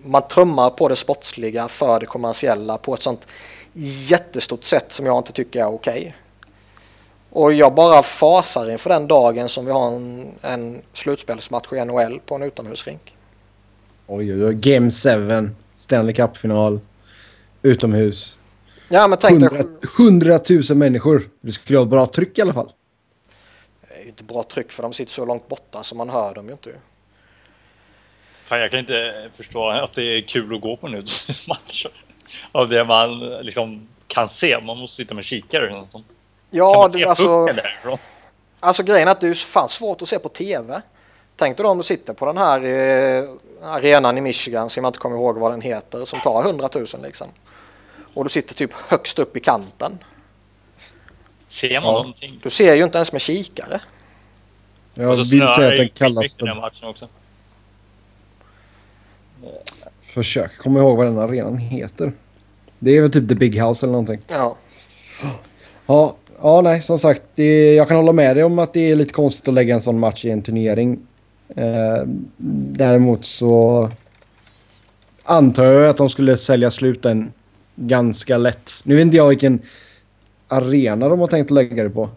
Man trummar på det sportsliga för det kommersiella på ett sånt jättestort sätt som jag inte tycker är okej. Och jag bara fasar inför den dagen som vi har en, en slutspelsmatch i NHL på en utomhusrink. Oj, oj, oj. Game 7. Stanley Cup-final. Utomhus. Ja men tänk dig, 100, 100 000 människor. Det skulle ha bra tryck i alla fall. det är ju inte bra tryck för de sitter så långt borta så man hör dem ju inte. Fan, jag kan inte förstå att det är kul att gå på en match. Av det man liksom kan se. Man måste sitta med kikare eller något sånt. Kan Ja, man se det, alltså, därifrån? alltså grejen är att det är fan svårt att se på TV. Tänk dig då om du sitter på den här eh, arenan i Michigan som jag inte kommer ihåg vad den heter som tar 100 000 liksom. Och du sitter typ högst upp i kanten. Ser man Ja. någonting? Du ser ju inte ens med kikare. Jag vill säga att den kallas den för matchen också. försök. Kommer ihåg vad den arenan heter. Det är väl typ The Big House eller någonting. Ja. Ja, ja nej, som sagt. Det, jag kan hålla med dig om att det är lite konstigt att lägga en sån match i en turnering. Eh, däremot så antar jag att de skulle sälja slut den ganska lätt. Nu vet inte jag vilken arena de har tänkt lägga det på.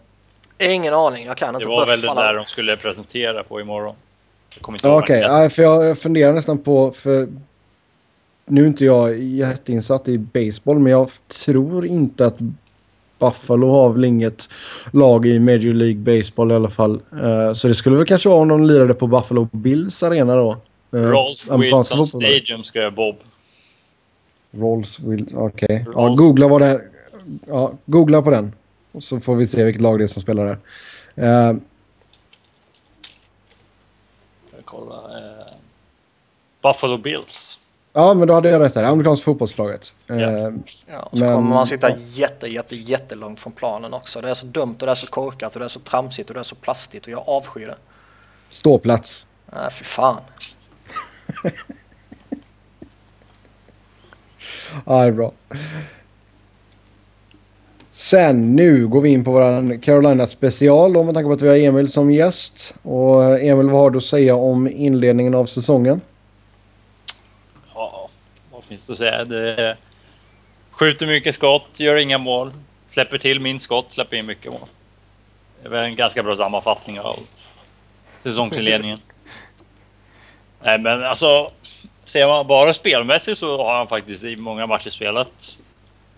Ingen aning, jag kan inte. Det var väl det där de skulle presentera på imorgon. Okej, ja, för jag, jag funderar nästan på... För nu är inte jag jätteinsatt i baseball, men jag tror inte att Buffalo har väl inget lag i Major League Baseball i alla fall. Eh, så det skulle väl kanske vara om de lirade på Buffalo Bills arena då. Uh, Rolls Wilson Stadium ska Bob. Rolls Wilson, okej. Ja, Rolls- googla vad det är. Ja, googla på den. Och så får vi se vilket lag det är som spelar där. Ska jag kolla. Eh, Buffalo Bills. Ja, men då hade jag rätt där. Amerikanska fotbollslaget. Eh, Ja. Ja, och så Men- kommer man sitta ja. jätte, jätte, jättelångt från planen också. Det är så dumt och det är så korkat och det är så tramsigt och det är så plastigt och jag avskyr det. Ståplats. Nej, fy fan. Ja, det är bra. Sen nu går vi in på vår Carolina special då med tanke på att vi har Emil som gäst. Och Emil, vad har du att säga om inledningen av säsongen? Finns det att säga? Det skjuter mycket skott, gör inga mål. Släpper till minst skott, släpper in mycket mål. Det är väl en ganska bra sammanfattning av säsongsinledningen. Nej, men alltså. Ser man bara spelmässigt så har han faktiskt i många matcher spelat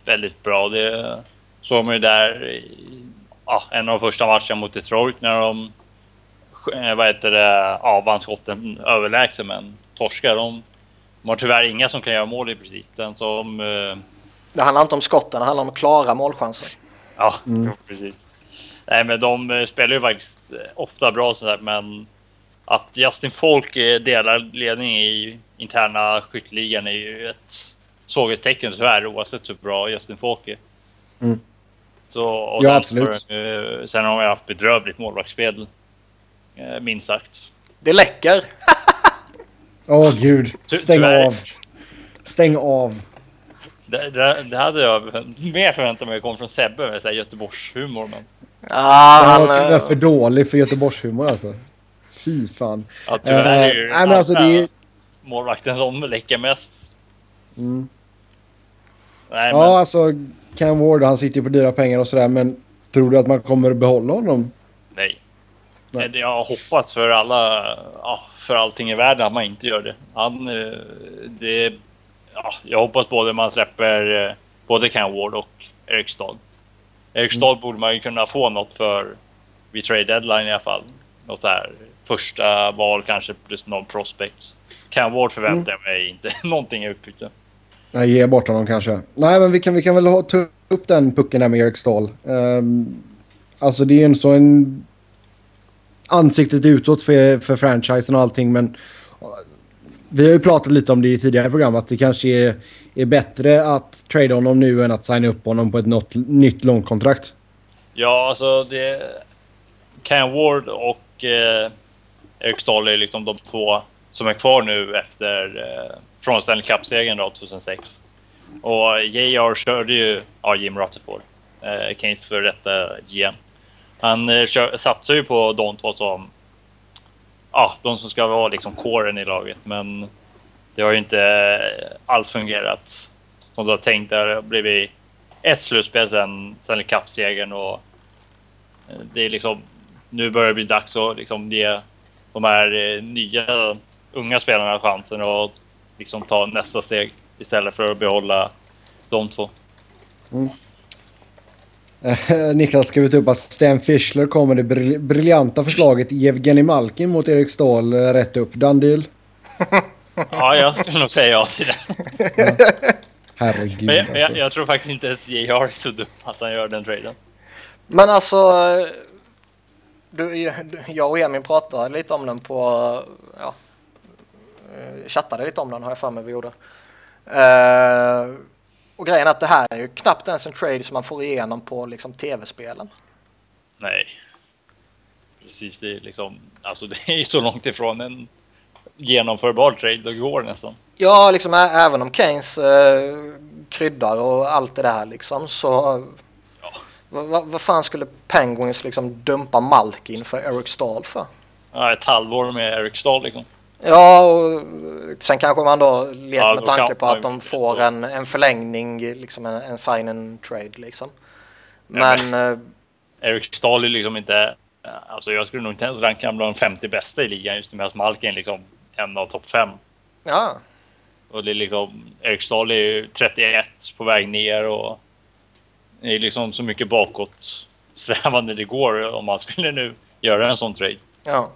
väldigt bra. Det såg man ju där i ja, en av de första matcherna mot Detroit när de eh, vad heter det, ja, vann skotten överlägset men torskar. De, de har tyvärr inga som kan göra mål i princip. Den som... Eh, Det handlar inte om skotten, det handlar om klara målchanser. ja, jo, precis. Nej, men de eh, spelar ju faktiskt eh, ofta bra sådär, men att Justin Folk eh, delar ledning i interna skytteligan är ju ett svaghetstecken tyvärr oavsett hur bra Justin Folk är. Mm. Så, och Ja, sen absolut. de, sen har de haft bedrövligt målvaktsspel. Minst sagt. Det läcker! Åh gud, Ty- stäng tyvärr. av. Stäng av. Det, det, det hade jag mer förväntat mig kom från Sebbe med så här Göteborgshumor. Men Ja, Han är eh, för dålig för Göteborgshumor alltså. Fy fan. ja, tyvärr är Eh, ju nej, men alltså, det är- målvakten som läcker mest. Mm. Nej, Ja, alltså Cam Ward, han sitter ju på dyra pengar och sådär, men tror du att man kommer behålla honom? men nej. Nej. nej. Jag hoppas för alla, ja, för allting i världen att man inte gör det. Han, eh, det, ja, jag hoppas både man släpper eh, både Cam Ward och Eric Stahl. Eric Mm. Stahl borde man ju kunna få något för vid trade deadline i alla fall. Något här första val kanske plus någon prospect. Cam Ward förväntar jag mig inte någonting i utbyte. Nej, ge bort honom kanske. Nej, men vi kan, vi kan väl ha, ta upp den pucken där med Eric Stahl. Um, alltså det är ju en så en ansiktet utåt för, för franchisen och allting, men eh, Vi har ju pratat lite om det i tidigare program att det kanske är, är bättre att trade honom nu än att signa upp honom på ett något, nytt långkontrakt. Ja, alltså det... Cam Ward och eh, Eric Stahl är liksom de två som är kvar nu efter eh, från Stanley Cup-segern 2006. Och JR körde ju ja, Jim Rutherford, eh, Keynes för detta GM. Han eh, kör, satsar ju på de två som ja, de som ska vara liksom kåren i laget. Men det har ju inte eh, allt fungerat som du har tänkt. Det har blivit ett slutspel sen Stanley Cup-segern och eh, det är liksom nu börjar det bli dags att liksom ge de här eh, nya unga spelarna chansen att liksom ta nästa steg istället för att behålla de två. Mm. Niklas skrivit upp att Stan Fischler kommer det briljanta förslaget Evgeni Malkin mot Erik Ståhl eh, rätt upp. Done ja, jag skulle nog säga ja till det. Ja. Herregud. Men jag, jag, jag, tror faktiskt inte ens JR är så dum att han gör den traden. Men alltså, du, jag och Emil pratade lite om den på, ja, eh, chattade lite om den har jag för mig vi gjorde. Uh, och grejen är att det här är ju knappt ens en trade som man får igenom på liksom tv-spelen. Nej. Precis, det är liksom, alltså det är så långt ifrån en genomförbar trade det går nästan. Ja, liksom även om Keynes eh, kryddar och allt det där liksom så ja. vad, vad fan skulle Penguins liksom dumpa Malkin för Eric Stahl för? Ja, ett halvår med Eric Stahl liksom. Ja, och sen kanske man då leker ja, med tanke på att de får en, en förlängning, liksom en, en sign and trade liksom. Men... Ja, men eh, Eric Stahl är liksom inte... Alltså jag skulle nog inte ens ranka bland de 50 bästa i ligan just med att Malkin liksom en av topp 5. Ja. Och det är liksom... Eric Stahl är ju 31 på väg ner och... Det är liksom så mycket bakåt strävande det går om man skulle nu göra en sån trade. Ja.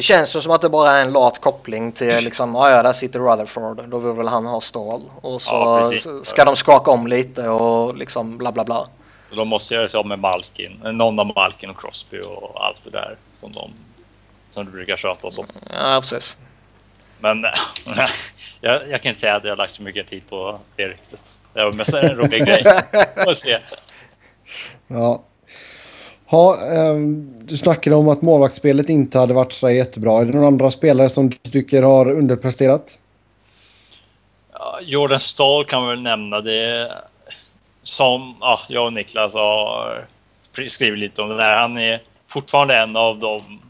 Det känns som att det bara är en lat koppling till liksom, ja, ja där sitter Rutherford, då vill väl han ha stål. Och så ja, ska de skaka om lite och liksom bla bla bla. de måste göra sig av med Malkin, någon av Malkin och Crosby och allt det där som de som du brukar köta och så. Ja, precis. Men jag, jag, kan inte säga att jag har lagt så mycket tid på det riktigt. Det var mest en rolig grej att se. Ja, ha, eh, du snackade om att målvaktsspelet inte hade varit så jättebra. Är det några andra spelare som du tycker har underpresterat? Jordan Stahl kan vi väl nämna. Det som ja, jag och Niklas har skrivit lite om det där. Han är fortfarande en av dem.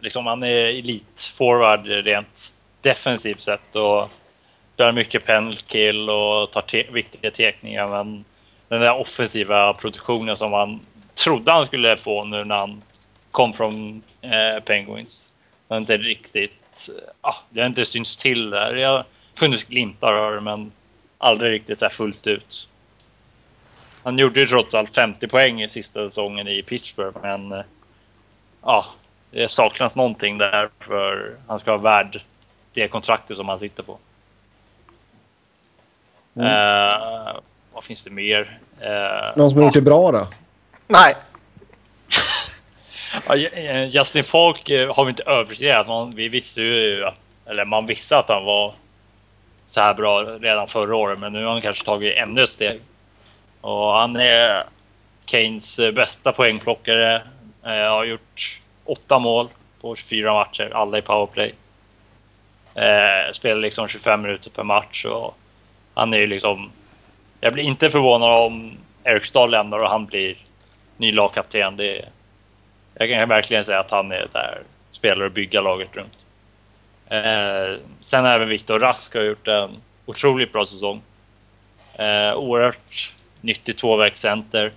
Liksom, han är elitforward rent defensivt sett och spelar mycket penalkill och tar te viktiga tekningar. Men den där offensiva produktionen som han trodde han skulle få nu när han kom från eh, Penguins. Men inte riktigt. Ah, det har inte synts till där. Det har funnits glimtar av det, men aldrig riktigt så fullt ut. Han gjorde ju trots allt 50 poäng i sista säsongen i Pittsburgh, men ja, eh, ah, det saknas någonting där för han ska vara värd det kontraktet som han sitter på. Mm. Uh, vad finns det mer? Uh, Någon som har gjort det bra då? Nej. ja, eh, Justin Falk eh, har vi inte överpresterat. Man, vi visste ju, eller man visste att han var så här bra redan förra året, men nu har han kanske tagit ännu ett steg. Och han är Kanes eh, bästa poängplockare. Eh, har gjort åtta mål på 24 matcher, alla i powerplay. Eh, spelar liksom 25 minuter per match och han är ju liksom. Jag blir inte förvånad om Eric Stahl lämnar och han blir ny lagkapten. Det jag kan verkligen säga att han är där spelare och bygga laget runt. Eh, sen även Viktor Rask har gjort en otroligt bra säsong. Eh, oerhört nyttig tvåvägscenter.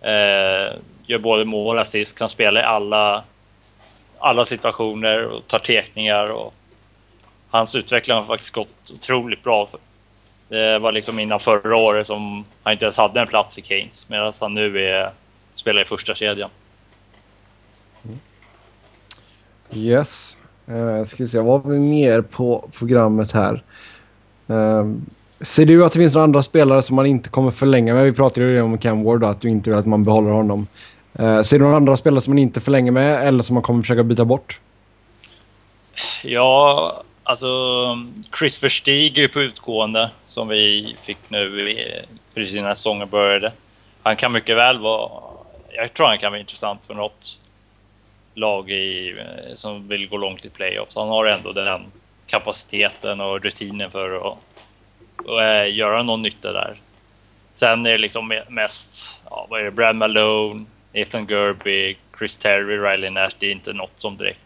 Eh, gör både mål och assist, kan spela i alla, alla situationer och tar tekningar. Och hans utveckling har faktiskt gått otroligt bra. Det var liksom innan förra året som han inte ens hade en plats i Keynes medan han nu är spela i första kedjan. Mm. Yes. Uh, ska vi se, vad har vi mer på programmet här? Uh, ser du att det finns några andra spelare som man inte kommer förlänga med? Vi pratade ju om Cam Ward då, att du inte vill att man behåller honom. Uh, ser du några andra spelare som man inte förlänger med eller som man kommer försöka byta bort? Ja, alltså Chris Verstig är ju på utgående som vi fick nu precis när säsongen började. Han kan mycket väl vara, jag tror han kan vara intressant för något lag i, eh, som vill gå långt i playoffs. Han har ändå den kapaciteten och rutinen för att och, eh, äh, göra någon nytta där. Sen är det liksom mest, ja, vad är det, Brad Malone, Ethan Gerby, Chris Terry, Riley Nash. Det är inte något som direkt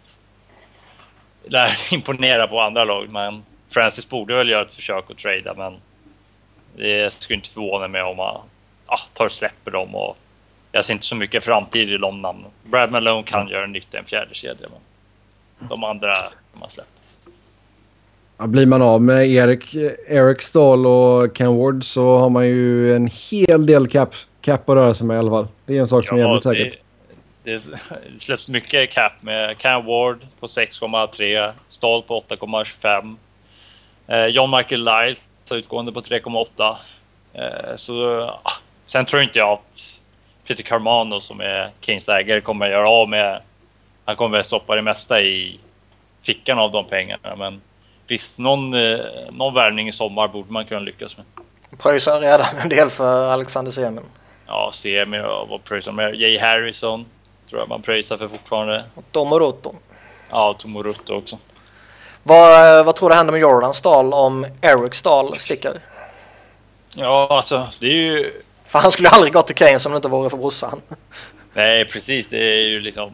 lär imponera på andra lag. Men Francis borde väl göra ett försök att trada, men det skulle inte förvåna mig om han ja, tar och släpper dem. Och jag ser inte så mycket framtid i de namnen. Brad Malone kan mm. göra nytta i en fjärde kedja, men de andra har man släppt. Ja, blir man av med Erik, Eric Stahl och Ken Ward så har man ju en hel del cap, cap att röra sig med i alla fall. Det är en sak som ja, är jävligt säkert. Det, det släpps mycket cap med Ken Ward på 6,3, Stahl på 8,25. Eh, John Michael Lyles utgående på 3,8. Eh, så ah, sen tror inte jag att Peter Carmano som är Kings ägare kommer att göra av med. Han kommer att stoppa det mesta i fickan av de pengarna, men visst, någon, eh, någon värvning i sommar borde man kunna lyckas med. Pröjsar redan en del för Alexander Semin. Ja, Semi och vad pröjsar med? Jay Harrison tror jag man pröjsar för fortfarande. Och Tomorotto. Ja, Tomorotto också. Vad, vad tror du händer med Jordans Dahl om Eric Dahl sticker? Ja, alltså det är ju... För han skulle aldrig gått till Kane om det inte vore för brorsan. Nej, precis. Det är ju liksom...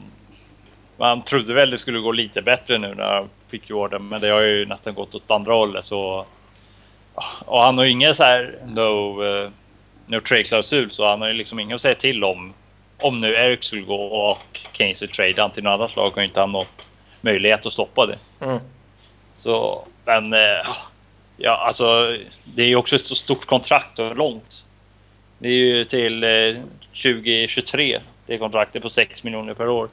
Man trodde väl det skulle gå lite bättre nu när fick Jordan, men det har ju nästan gått åt andra hållet så... Och han har ju ingen så här no, uh, no trade-klausul så han har ju liksom inget att säga till om. Om nu Eric skulle gå och Kane skulle trade han till något annat lag har inte han någon möjlighet att stoppa det. Mm. Så, men uh, ja, alltså det är ju också ett så stort kontrakt och långt. Det är ju till uh, 2023, det kontraktet på 6 miljoner per år.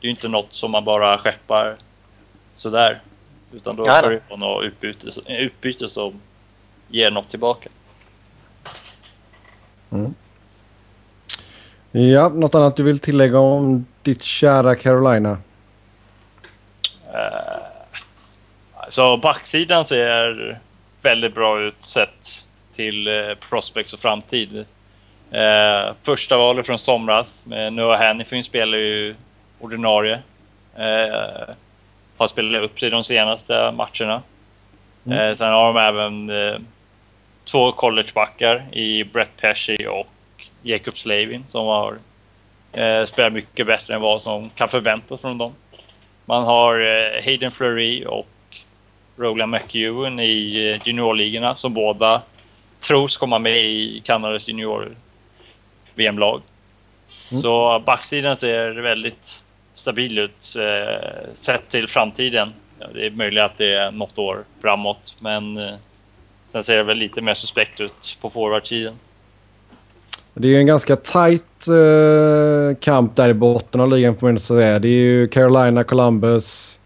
Det är ju inte något som man bara skeppar sådär. Utan då ska det vara något utbyte, utbyte som ger något tillbaka. Mm. Ja, något annat du vill tillägga om ditt kära Carolina? Uh, så backsidan ser väldigt bra ut sett till uh, prospects och framtid. Uh, första valet från somras med Noah Hannifin spelar ju ordinarie. Uh, har spelat upp sig de senaste matcherna. Mm. Eh, sen har de även eh, två collegebackar i Brett Pesci och Jacob Slavin som har eh, spelat mycket bättre än vad som kan förväntas från dem. Man har eh, Hayden Fleury och Roland McEwen i eh, juniorligorna som båda tros komma med i Kanadas junior VM-lag. Mm. Så backsidan ser väldigt stabil ut eh, sett till framtiden. Ja, det är möjligt att det är något år framåt, men eh, sen ser det väl lite mer suspekt ut på forwardsidan. Det är ju en ganska tight eh, kamp där i botten av ligan får man säga. Det är ju Carolina, Columbus,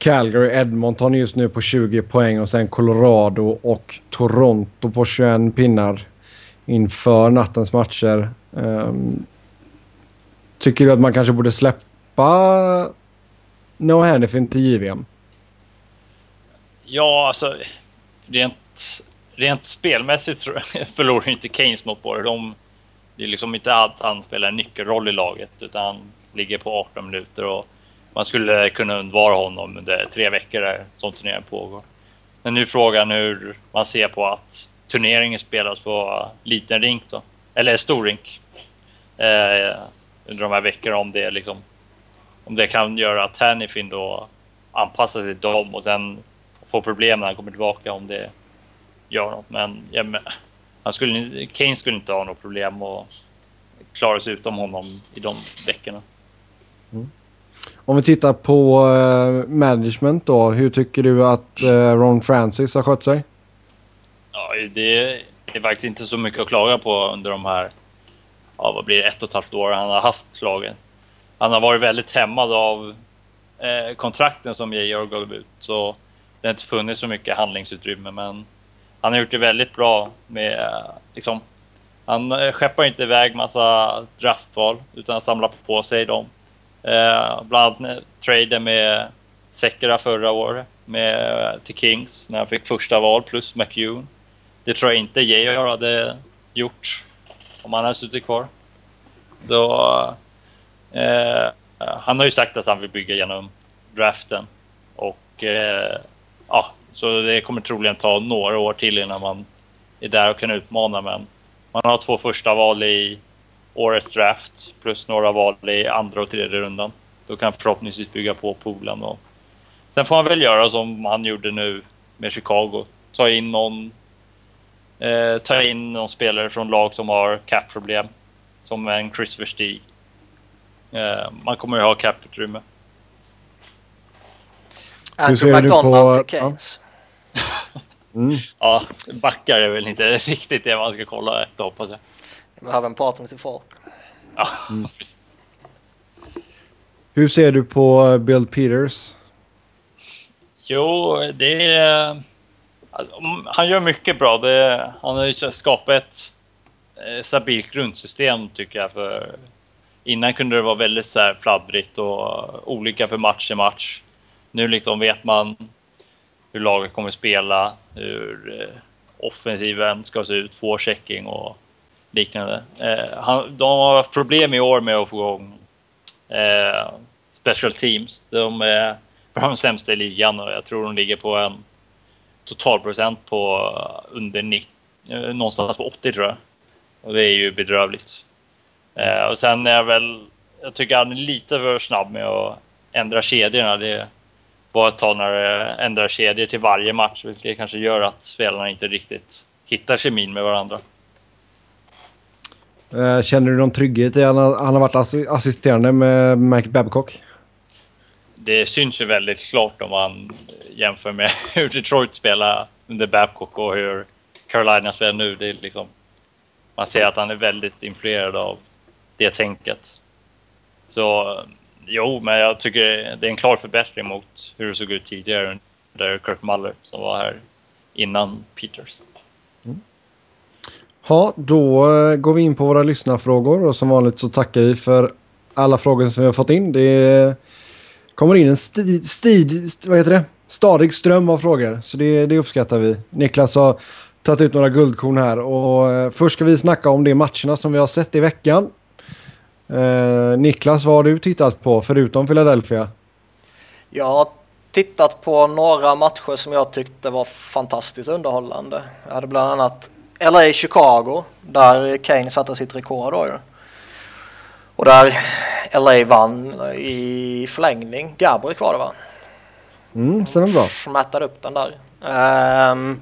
Calgary, Edmonton just nu på 20 poäng och sen Colorado och Toronto på 21 pinnar inför nattens matcher. Um, Tycker du att man kanske borde släppa No Hannifin till JVM? Ja, alltså rent, rent spelmässigt förlorar inte Keynes något på det. De, det är liksom inte att han spelar en nyckelroll i laget utan han ligger på 18 minuter och man skulle kunna undvara honom under tre veckor där som turneringen pågår. Men nu är frågan hur man ser på att turneringen spelas på liten rink då, eller stor rink. Eh, under de här veckorna om det liksom om det kan göra att Hannifin då anpassar sig till dem och sen får problem när han kommer tillbaka om det gör något. Men, ja, men han skulle, Kane skulle inte ha något problem att klara sig utom honom i de veckorna. Mm. Om vi tittar på uh, management då. Hur tycker du att uh, Ron Francis har skött sig? Ja, det är faktiskt inte så mycket att klaga på under de här ja, vad blir det, ett och ett halvt år han har haft slagen. Han har varit väldigt hämmad av eh, kontrakten som JR gav ut. Så det har inte funnits så mycket handlingsutrymme. Men han har gjort det väldigt bra med eh, liksom, han skeppar inte iväg massa draftval utan samlar på sig dem. Eh, bland annat traden med Sekera förra året med, eh, till Kings när han fick första val plus McEwen. Det tror jag inte Georg hade gjort om han hade suttit kvar. Så, eh, han har ju sagt att han vill bygga genom draften. Och eh, ja, så det kommer troligen ta några år till innan man är där och kan utmana. Men man har två första val i årets draft plus några val i andra och tredje rundan. Då kan förhoppningsvis bygga på poolen. Och sen får han väl göra som han gjorde nu med Chicago. Ta in någon, eh, ta in någon spelare från lag som har cap-problem. Som en Chris Verstig. Eh, man kommer ju ha cap-utrymme. Andrew McDonald till Keynes. Mm. Ja, backar är väl inte riktigt det man ska kolla efter hoppas jag. Vi behöver en partner till folk. Ja, mm. Hur ser du på Bill Peters? Jo, det är... Han gör mycket bra. Det, han har ju skapat ett eh, stabilt grundsystem tycker jag. För innan kunde det vara väldigt så här fladdrigt och olika för match till match. Nu liksom vet man hur laget kommer spela, hur eh, offensiven ska se ut, få checking och liknande. Eh, han, de har haft problem i år med att få igång eh, special teams. De eh, är de sämsta i ligan och jag tror de ligger på en totalprocent på eh, under 90, eh, någonstans på 80 tror jag. Och det är ju bedrövligt. Eh, och sen är jag väl, jag tycker han är lite för snabb med att ändra kedjorna. Det var ett tag när det eh, ändrar kedjor till varje match, vilket kanske gör att spelarna inte riktigt hittar kemin med varandra. Eh, känner du någon trygghet i att han har varit assisterande med Mike Babcock? Det syns ju väldigt klart om man jämför med hur Detroit spelar under Babcock och hur Carolina spelar nu. Det är liksom, man ser att han är väldigt influerad av det tänket. Så jo, men jag tycker det är en klar förbättring mot hur det såg ut tidigare under Kirk Muller som var här innan Peters. Ja, då eh, går vi in på våra lyssnarfrågor och som vanligt så tackar vi för alla frågor som vi har fått in. Det kommer in en stid, stid, vad heter det? stadig ström av frågor, så det, det uppskattar vi. Niklas har tagit ut några guldkorn här och eh, först ska vi snacka om de matcherna som vi har sett i veckan. Eh, Niklas, vad har du tittat på förutom Philadelphia? Jag har tittat på några matcher som jag tyckte var fantastiskt underhållande. Jag hade bland annat LA Chicago där Kane satte sitt rekord då ju. Och där LA vann i förlängning. Gabriel var det va? Mm, stämmer bra. Smättade upp den där. Um,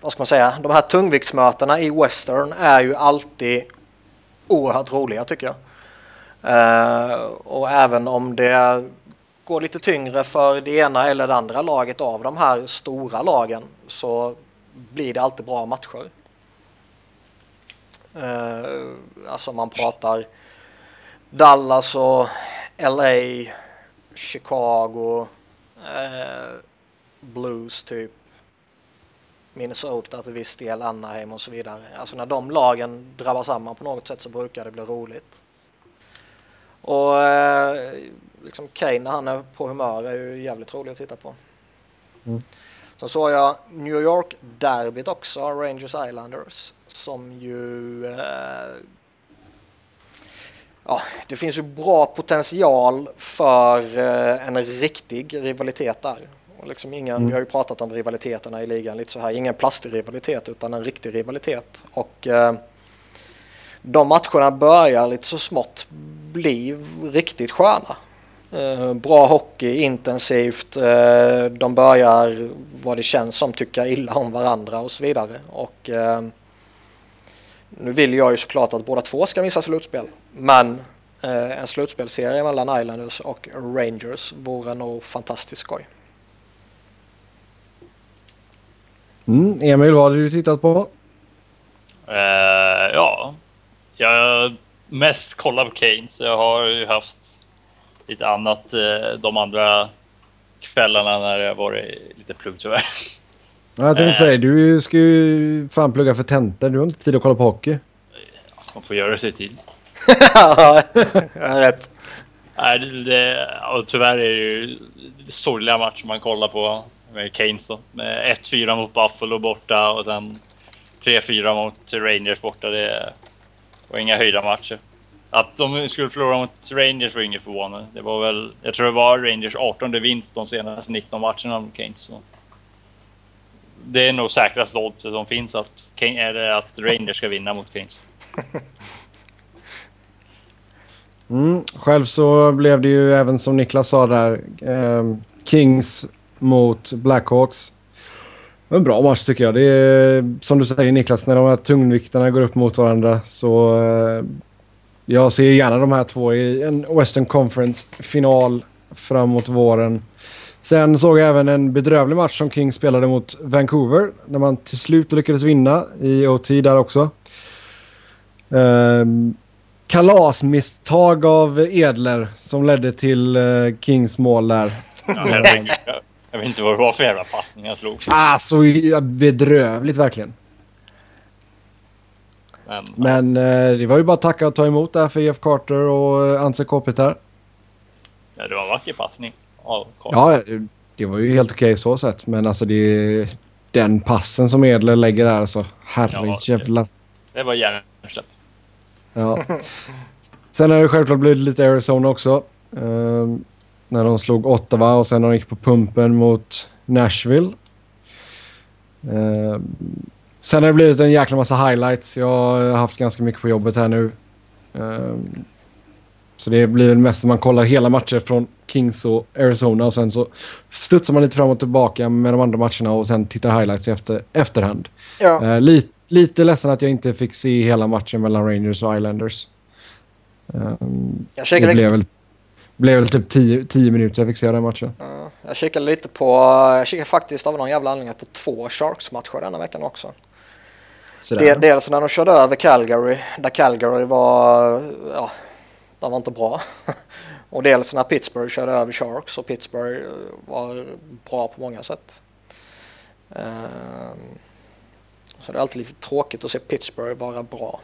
vad ska man säga? De här tungviktsmötena i Western är ju alltid oerhört roliga tycker jag. Uh, och även om det går lite tyngre för det ena eller det andra laget av de här stora lagen så blir det alltid bra matcher. Uh, alltså man pratar Dallas och LA, Chicago, uh, Blues typ. Minnesota till viss del, Anaheim och så vidare. Alltså när de lagen drabbar samman på något sätt så brukar det bli roligt. Och uh, liksom Kane när han är på humör är ju jävligt rolig att titta på. Mm. Sen såg jag New York-derbyt också, Rangers Islanders, som ju... Eh, ja, det finns ju bra potential för eh, en riktig rivalitet där. Och liksom ingen, mm. Vi har ju pratat om rivaliteterna i ligan lite så här, ingen plastig rivalitet utan en riktig rivalitet. Och eh, de matcherna börjar lite så smått bli riktigt sköna. Eh, bra hockey, intensivt. Eh, de börjar, vad det känns som, tycka illa om varandra och så vidare. Och, eh, nu vill jag ju såklart att båda två ska missa slutspel. Men eh, en slutspelserie mellan Islanders och Rangers vore nog fantastiskt skoj. Mm, Emil, vad har du tittat på? Uh, ja, jag mest kollat på Keynes. Jag har ju haft lite annat uh, de andra kvällarna när det varit lite plugg tyvärr. Ja, jag tänkte uh, säga, du ska ju fan plugga för tentor. Du har inte tid att kolla på hockey. Man får göra sig tid. ja, rätt. Nej, det, det, och tyvärr är det ju sorgliga matcher man kollar på med Keynes då. Med 1-4 mot Buffalo borta och sen 3-4 mot Rangers borta. Det var inga höjda matcher. Att de skulle förlora mot Rangers var inget förvånande. Det var väl, jag tror det var Rangers 18 vinst de senaste 19 matcherna mot Kane. Så. Det är nog säkrast oddset som finns att, är eller att Rangers ska vinna mot Kings. Mm. Själv så blev det ju även som Niklas sa där. Eh, Kings mot Blackhawks. En bra match tycker jag. Det är som du säger Niklas, när de här tungviktarna går upp mot varandra så... Eh, jag ser gärna de här två i en Western Conference-final framåt våren. Sen såg jag även en bedrövlig match som Kings spelade mot Vancouver. När man till slut lyckades vinna i OT där också. Um, kalasmisstag av Edler som ledde till uh, Kings mål där. Ja, jag vet inte vad det var för jävla passning jag slog. Ah, så bedrövligt verkligen. Men, Men uh, det var ju bara att tacka och ta emot där för Jeff Carter och uh, Anse Kopitar. Ja, det var en vacker passning. Ja, det var ju helt okej okay så sett. Men alltså det är den passen som Edler lägger där alltså. Herrejävlar. Ja, det, det var hjärnsläpp. Ja. Sen har det självklart blivit lite Arizona också. Um, när de slog Ottawa och sen när de gick på pumpen mot Nashville. Um, sen har det blivit en jäkla massa highlights. Jag har haft ganska mycket på jobbet här nu. Um, så det blir väl mest att man kollar hela matcher från Kings och Arizona och sen så studsar man lite fram och tillbaka med de andra matcherna och sen tittar highlights i efter, efterhand. Ja. Uh, lite, lite ledsen att jag inte fick se hela matchen mellan Rangers och Islanders. Um, jag det blev väl, blev väl typ 10 minuter jag fick se den matchen. Jag kikade lite på, jag kikade faktiskt av någon jävla anledning på två Sharks-matcher denna veckan också. Del, dels när de körde över Calgary, där Calgary var, ja, de var inte bra. och dels när Pittsburgh körde över Sharks och Pittsburgh var bra på många sätt. Um, så det är alltid lite tråkigt att se Pittsburgh vara bra.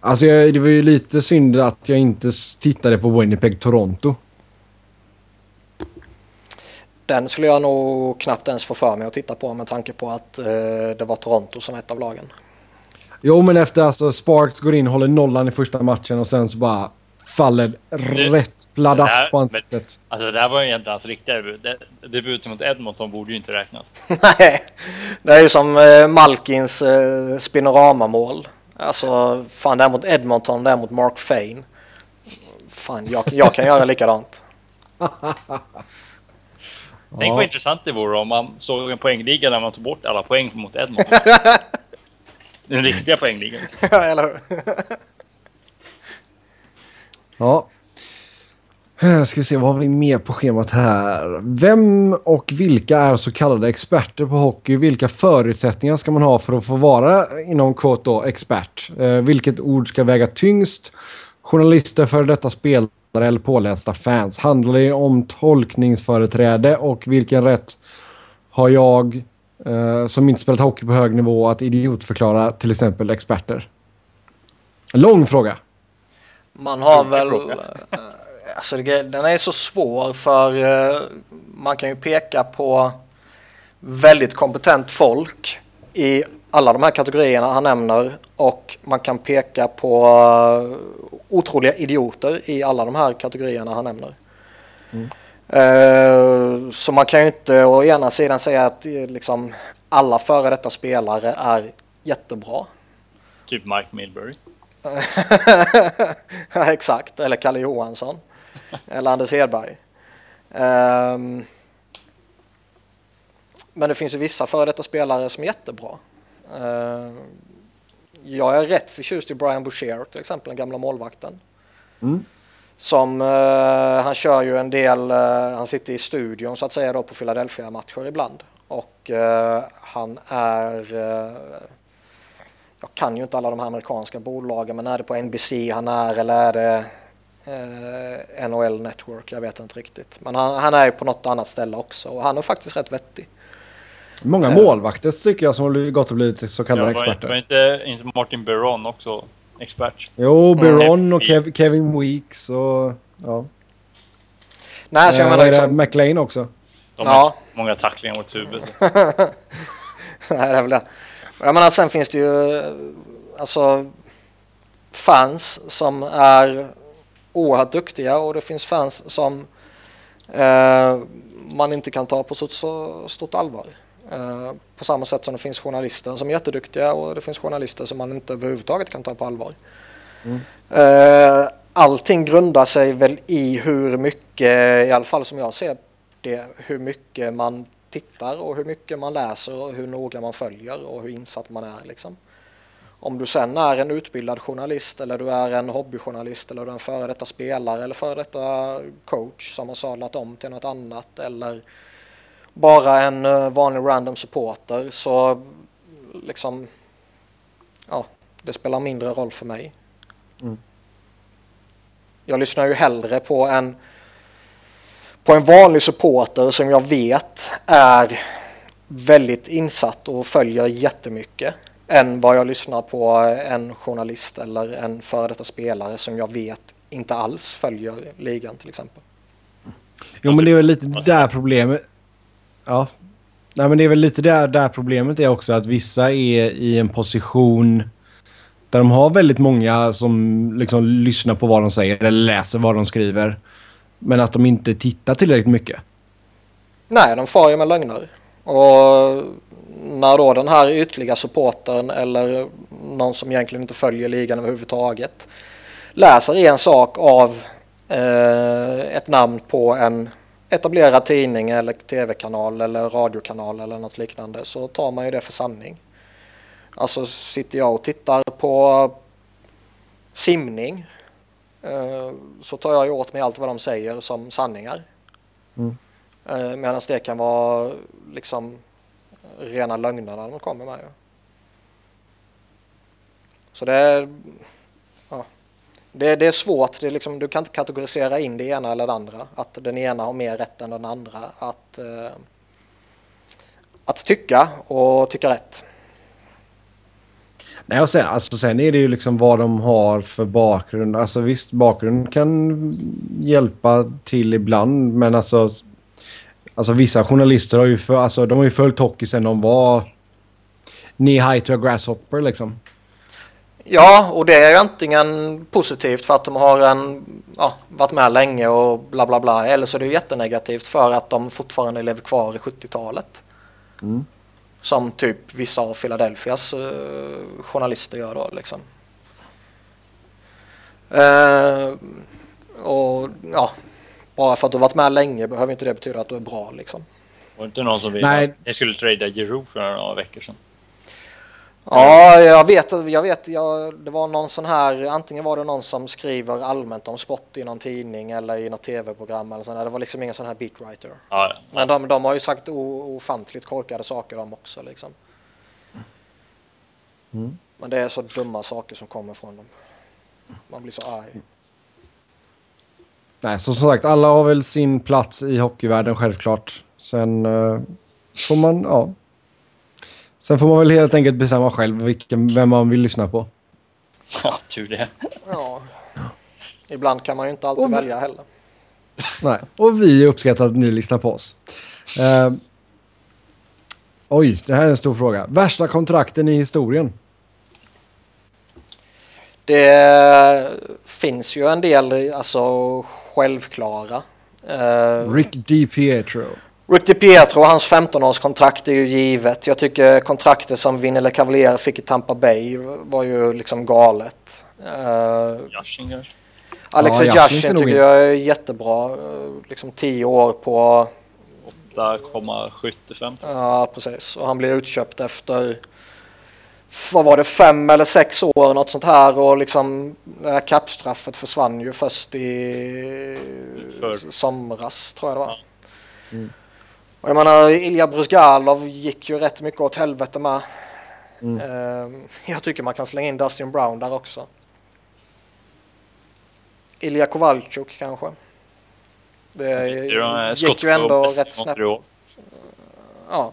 Alltså jag, det var ju lite synd att jag inte tittade på Winnipeg Toronto. Den skulle jag nog knappt ens få för mig att titta på med tanke på att eh, det var Toronto som ett av lagen. Jo, men efter alltså Sparks går in, håller nollan i första matchen och sen så bara faller det, rätt pladask på ansiktet. alltså det här var ju egentligen hans riktiga debut. Debuten mot Edmonton borde ju inte räknas. Nej, det är ju som eh, Malkins eh, Spinorama-mål. Alltså, fan det är mot Edmonton, det är mot Mark Fane. Fan, jag, jag kan göra likadant. Tänk ja. vad intressant det vore om man såg en poängliga där man tog bort alla poäng mot Edmonton. Den riktiga poängligan. ja, eller hur? ja. Ska vi se, vad har vi mer på schemat här? Vem och vilka är så kallade experter på hockey? Vilka förutsättningar ska man ha för att få vara inom quote då, expert? Eh, vilket ord ska väga tyngst? Journalister, för detta spelare eller pålästa fans? Handlar det om tolkningsföreträde och vilken rätt har jag eh, som inte spelat hockey på hög nivå att idiotförklara till exempel experter? En lång fråga. Man har väl... Alltså den är så svår för uh, man kan ju peka på väldigt kompetent folk i alla de här kategorierna han nämner och man kan peka på uh, otroliga idioter i alla de här kategorierna han nämner. Mm. Uh, så man kan ju inte å ena sidan säga att liksom, alla före detta spelare är jättebra. Typ Mike Milbury. ja, exakt, eller Kalle Johansson. eller Anders Hedberg. Um, men det finns ju vissa före detta spelare som är jättebra. Uh, jag är rätt förtjust i Brian Boucher till exempel, den gamla målvakten. Mm. Som, uh, han kör ju en del, uh, han sitter i studion så att säga då på Philadelphia-matcher ibland. Och uh, han är, jag kan ju inte alla de här amerikanska bolagen men är det på NBC han är eller är det eh, NHL Network, jag vet inte riktigt. Men han, han är ju på något annat ställe också och han är faktiskt rätt vettig. Många eh. målvakter tycker jag som har gått och blivit så kallade ja, experter. Var inte, inte Martin Biron också expert? Jo, Biron och Kev, Kevin Weeks och Ja. Nej, så jag menar liksom... McLean också. De har Ja. många tacklingar mot huvudet. Nej, det är väl det. Jag menar, sen finns det ju alltså fans som är oerhört duktiga och det finns fans som eh, man inte kan ta på så, så stort allvar. Eh, på samma sätt som det finns journalister som är jätteduktiga och det finns journalister som man inte överhuvudtaget kan ta på allvar. Eh, allting grundar sig väl i hur mycket, i alla fall som jag ser det, hur mycket man tittar och hur mycket man läser och hur noga man följer och hur insatt man är. Liksom. Om du sen är en utbildad journalist eller du är en hobbyjournalist eller du är en före detta spelare eller före detta coach som har sadlat om till något annat eller bara en eh, vanlig random supporter så liksom ja, det spelar mindre roll för mig. Mm. Jag lyssnar ju hellre på en på en vanlig supporter som jag vet är väldigt insatt och följer jättemycket än vad jag lyssnar på en journalist eller en före detta spelare som jag vet inte alls följer ligan till exempel. Jo, men det är väl lite där problemet... Ja. Nej, men det är väl lite där, där problemet är också att vissa är i en position där de har väldigt många som liksom lyssnar på vad de säger eller läser vad de skriver. Men att de inte tittar tillräckligt mycket. Nej, de far ju med lögner. Och när då den här ytliga supportern eller någon som egentligen inte följer ligan överhuvudtaget läser en sak av eh, ett namn på en etablerad tidning eller tv-kanal eller radiokanal eller något liknande så tar man ju det för sanning. Alltså sitter jag och tittar på simning eh, så tar jag ju åt mig allt vad de säger som sanningar. Mm. Eh, Medan det kan vara liksom rena lögnerna de kommer med. Så det är, det, det är svårt. Det är liksom, du kan inte kategorisera in det ena eller det andra. Att den ena har mer rätt än den andra. Att, eh, att tycka och tycka rätt. Nej, och sen, alltså, sen är det ju liksom vad de har för bakgrund. Alltså visst, bakgrund kan hjälpa till ibland, men alltså... Alltså vissa journalister har ju, för, alltså, de har ju följt hockey sen de var knee high to a grasshopper liksom. Ja, och det är ju antingen positivt för att de har en, ja, varit med länge och bla bla bla. Eller så är det jättenegativt för att de fortfarande lever kvar i 70-talet. Mm. Som typ vissa av Philadelphias eh, journalister gör då liksom. Eh, och ja, bara för att du har varit med länge behöver inte det betyda att du är bra liksom. Var det inte någon som ville Nej. att ni skulle trada Giroud för några veckor sedan? Ja, jag vet, jag vet, jag, det var någon sån här, antingen var det någon som skriver allmänt om sport i någon tidning eller i något tv-program eller sånt där. Det var liksom ingen sån här beatwriter. Ja, ja. Men de, de har ju sagt ofantligt korkade saker de också liksom. Mm. Men det är så dumma saker som kommer från dem. Man blir så arg. Nej, så som sagt, alla har väl sin plats i hockeyvärlden självklart. Sen eh, får man, ja. Sen får man väl helt enkelt bestämma själv vilken, vem man vill lyssna på. ja tur det. Ja. Ibland kan man ju inte alltid vi- välja heller. Nej, och vi uppskattar att ni lyssnar på oss. Eh, oj, det här är en stor fråga. Värsta kontrakten i historien? Det finns ju en del alltså självklara. Eh, Rick DiPietro. Rick DiPietro, hans 15-årskontrakt är ju givet. Jag tycker kontraktet som Vinnie Cavalier fick i Tampa Bay var ju liksom galet. Uh, Yashin kanske? Alex Ja, ja, Yashin ska Yashin nog tycker jag är jättebra. Eh, liksom 10 år på, 8,75. ja precis. Och han blir utköpt efter, vad var det, fem eller sex år något sånt här. Och liksom det här kappstraffet försvann ju först i För- somras tror jag det var. Mm. Och jag menar, Ilja Bruzgalov gick ju rätt mycket åt helvete med. Mm. Ehm, Jag tycker man kan slänga in Dustin Brown där också. Ilja Kovalchuk kanske. Det de, eh, gick ju ändå rätt snabbt. Ja.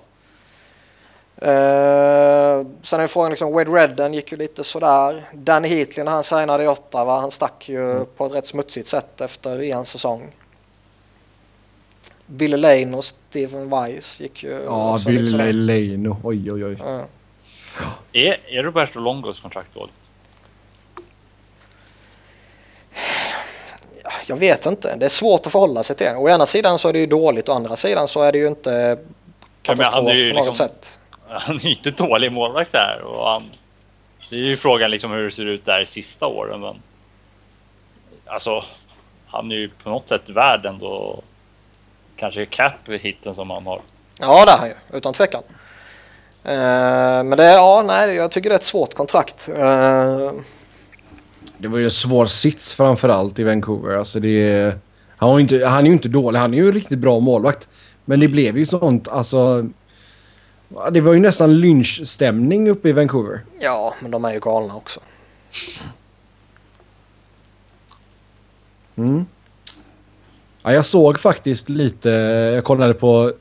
Ehm, sen är frågan liksom, Wade Redden gick ju lite sådär. Danny Heatley när han signade i Ottawa, han stack ju mm. på ett rätt smutsigt sätt efter en säsong. Billy Lane och Stephen Weiss gick ju... Ja, Billy Lane. Oj, oj, oj. Ja. Är, är Roberto Longos kontrakt dåligt? Jag vet inte. Det är svårt att förhålla sig till. Å ena sidan så är det ju dåligt, å andra sidan så är det ju inte katastrof ja, på något liksom, sätt. Han är ju inte dålig målvakt där. Och han, det är ju frågan liksom hur det ser ut där sista åren. Men, alltså, han är ju på något sätt värd ändå kanske cap-hitten som han har. Ja, det är han ju, utan tvekan. Uh, men det, ja, nej, jag tycker det är ett svårt kontrakt. Uh, det var ju en svår sits framförallt i Vancouver. Alltså det, han, var inte, han är ju inte dålig, han är ju en riktigt bra målvakt. Men det blev ju sånt, alltså... Det var ju nästan lynchstämning uppe i Vancouver. Ja, men de är ju galna också. Mm. Ja, jag såg faktiskt lite, jag kollade på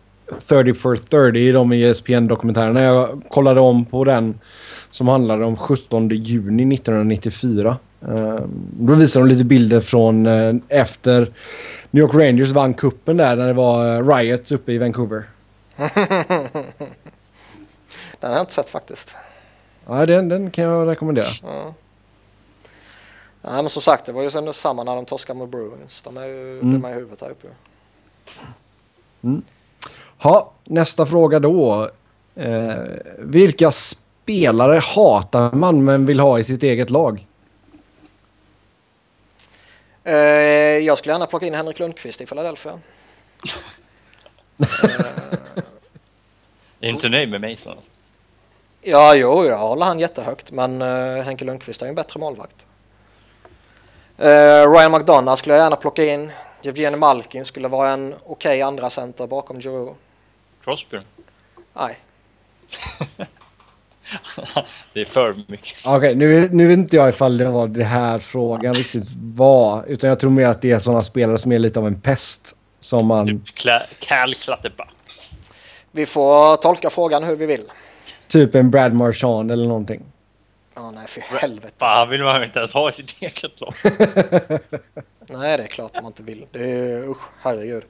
30 for 30, de ESPN-dokumentärerna. Jag kollade om på den som handlade om 17 juni 1994. Uh, då visade de lite bilder från uh, efter New York Rangers vann kuppen där när det var uh, Riot uppe i Vancouver. den har jag inte sett faktiskt. Ja, den, den kan jag rekommendera. Ja. Ja, men som sagt, det var ju sen samma när de torskade med Bruins. De är ju mm. dumma i huvudet här uppe. Mm. Ha, nästa fråga då. Eh, vilka spelare hatar man men vill ha i sitt eget lag? Eh, jag skulle gärna plocka in Henrik Lundqvist i Philadelphia. eh, är inte nöjd med Mason? Ja, jo, jag håller han jättehögt, men uh, Henke Lundqvist är en bättre målvakt. Uh, Ryan McDonough skulle jag gärna plocka in. Evgeni Malkin skulle vara en okej okay andra center bakom Giroud. Crosby? Nej. det är för mycket. Okej, okay, nu, nu vet inte jag ifall det var det här frågan riktigt var. Utan jag tror mer att det är sådana spelare som är lite av en pest. Som man... Typ Cal Klattepa. Vi får tolka frågan hur vi vill. Typ en Brad Marchand eller någonting. Ja, nej för helvete. Fan vill man inte ens ha i sitt eget lag. nej, det är klart man inte vill. Det är usch, herregud.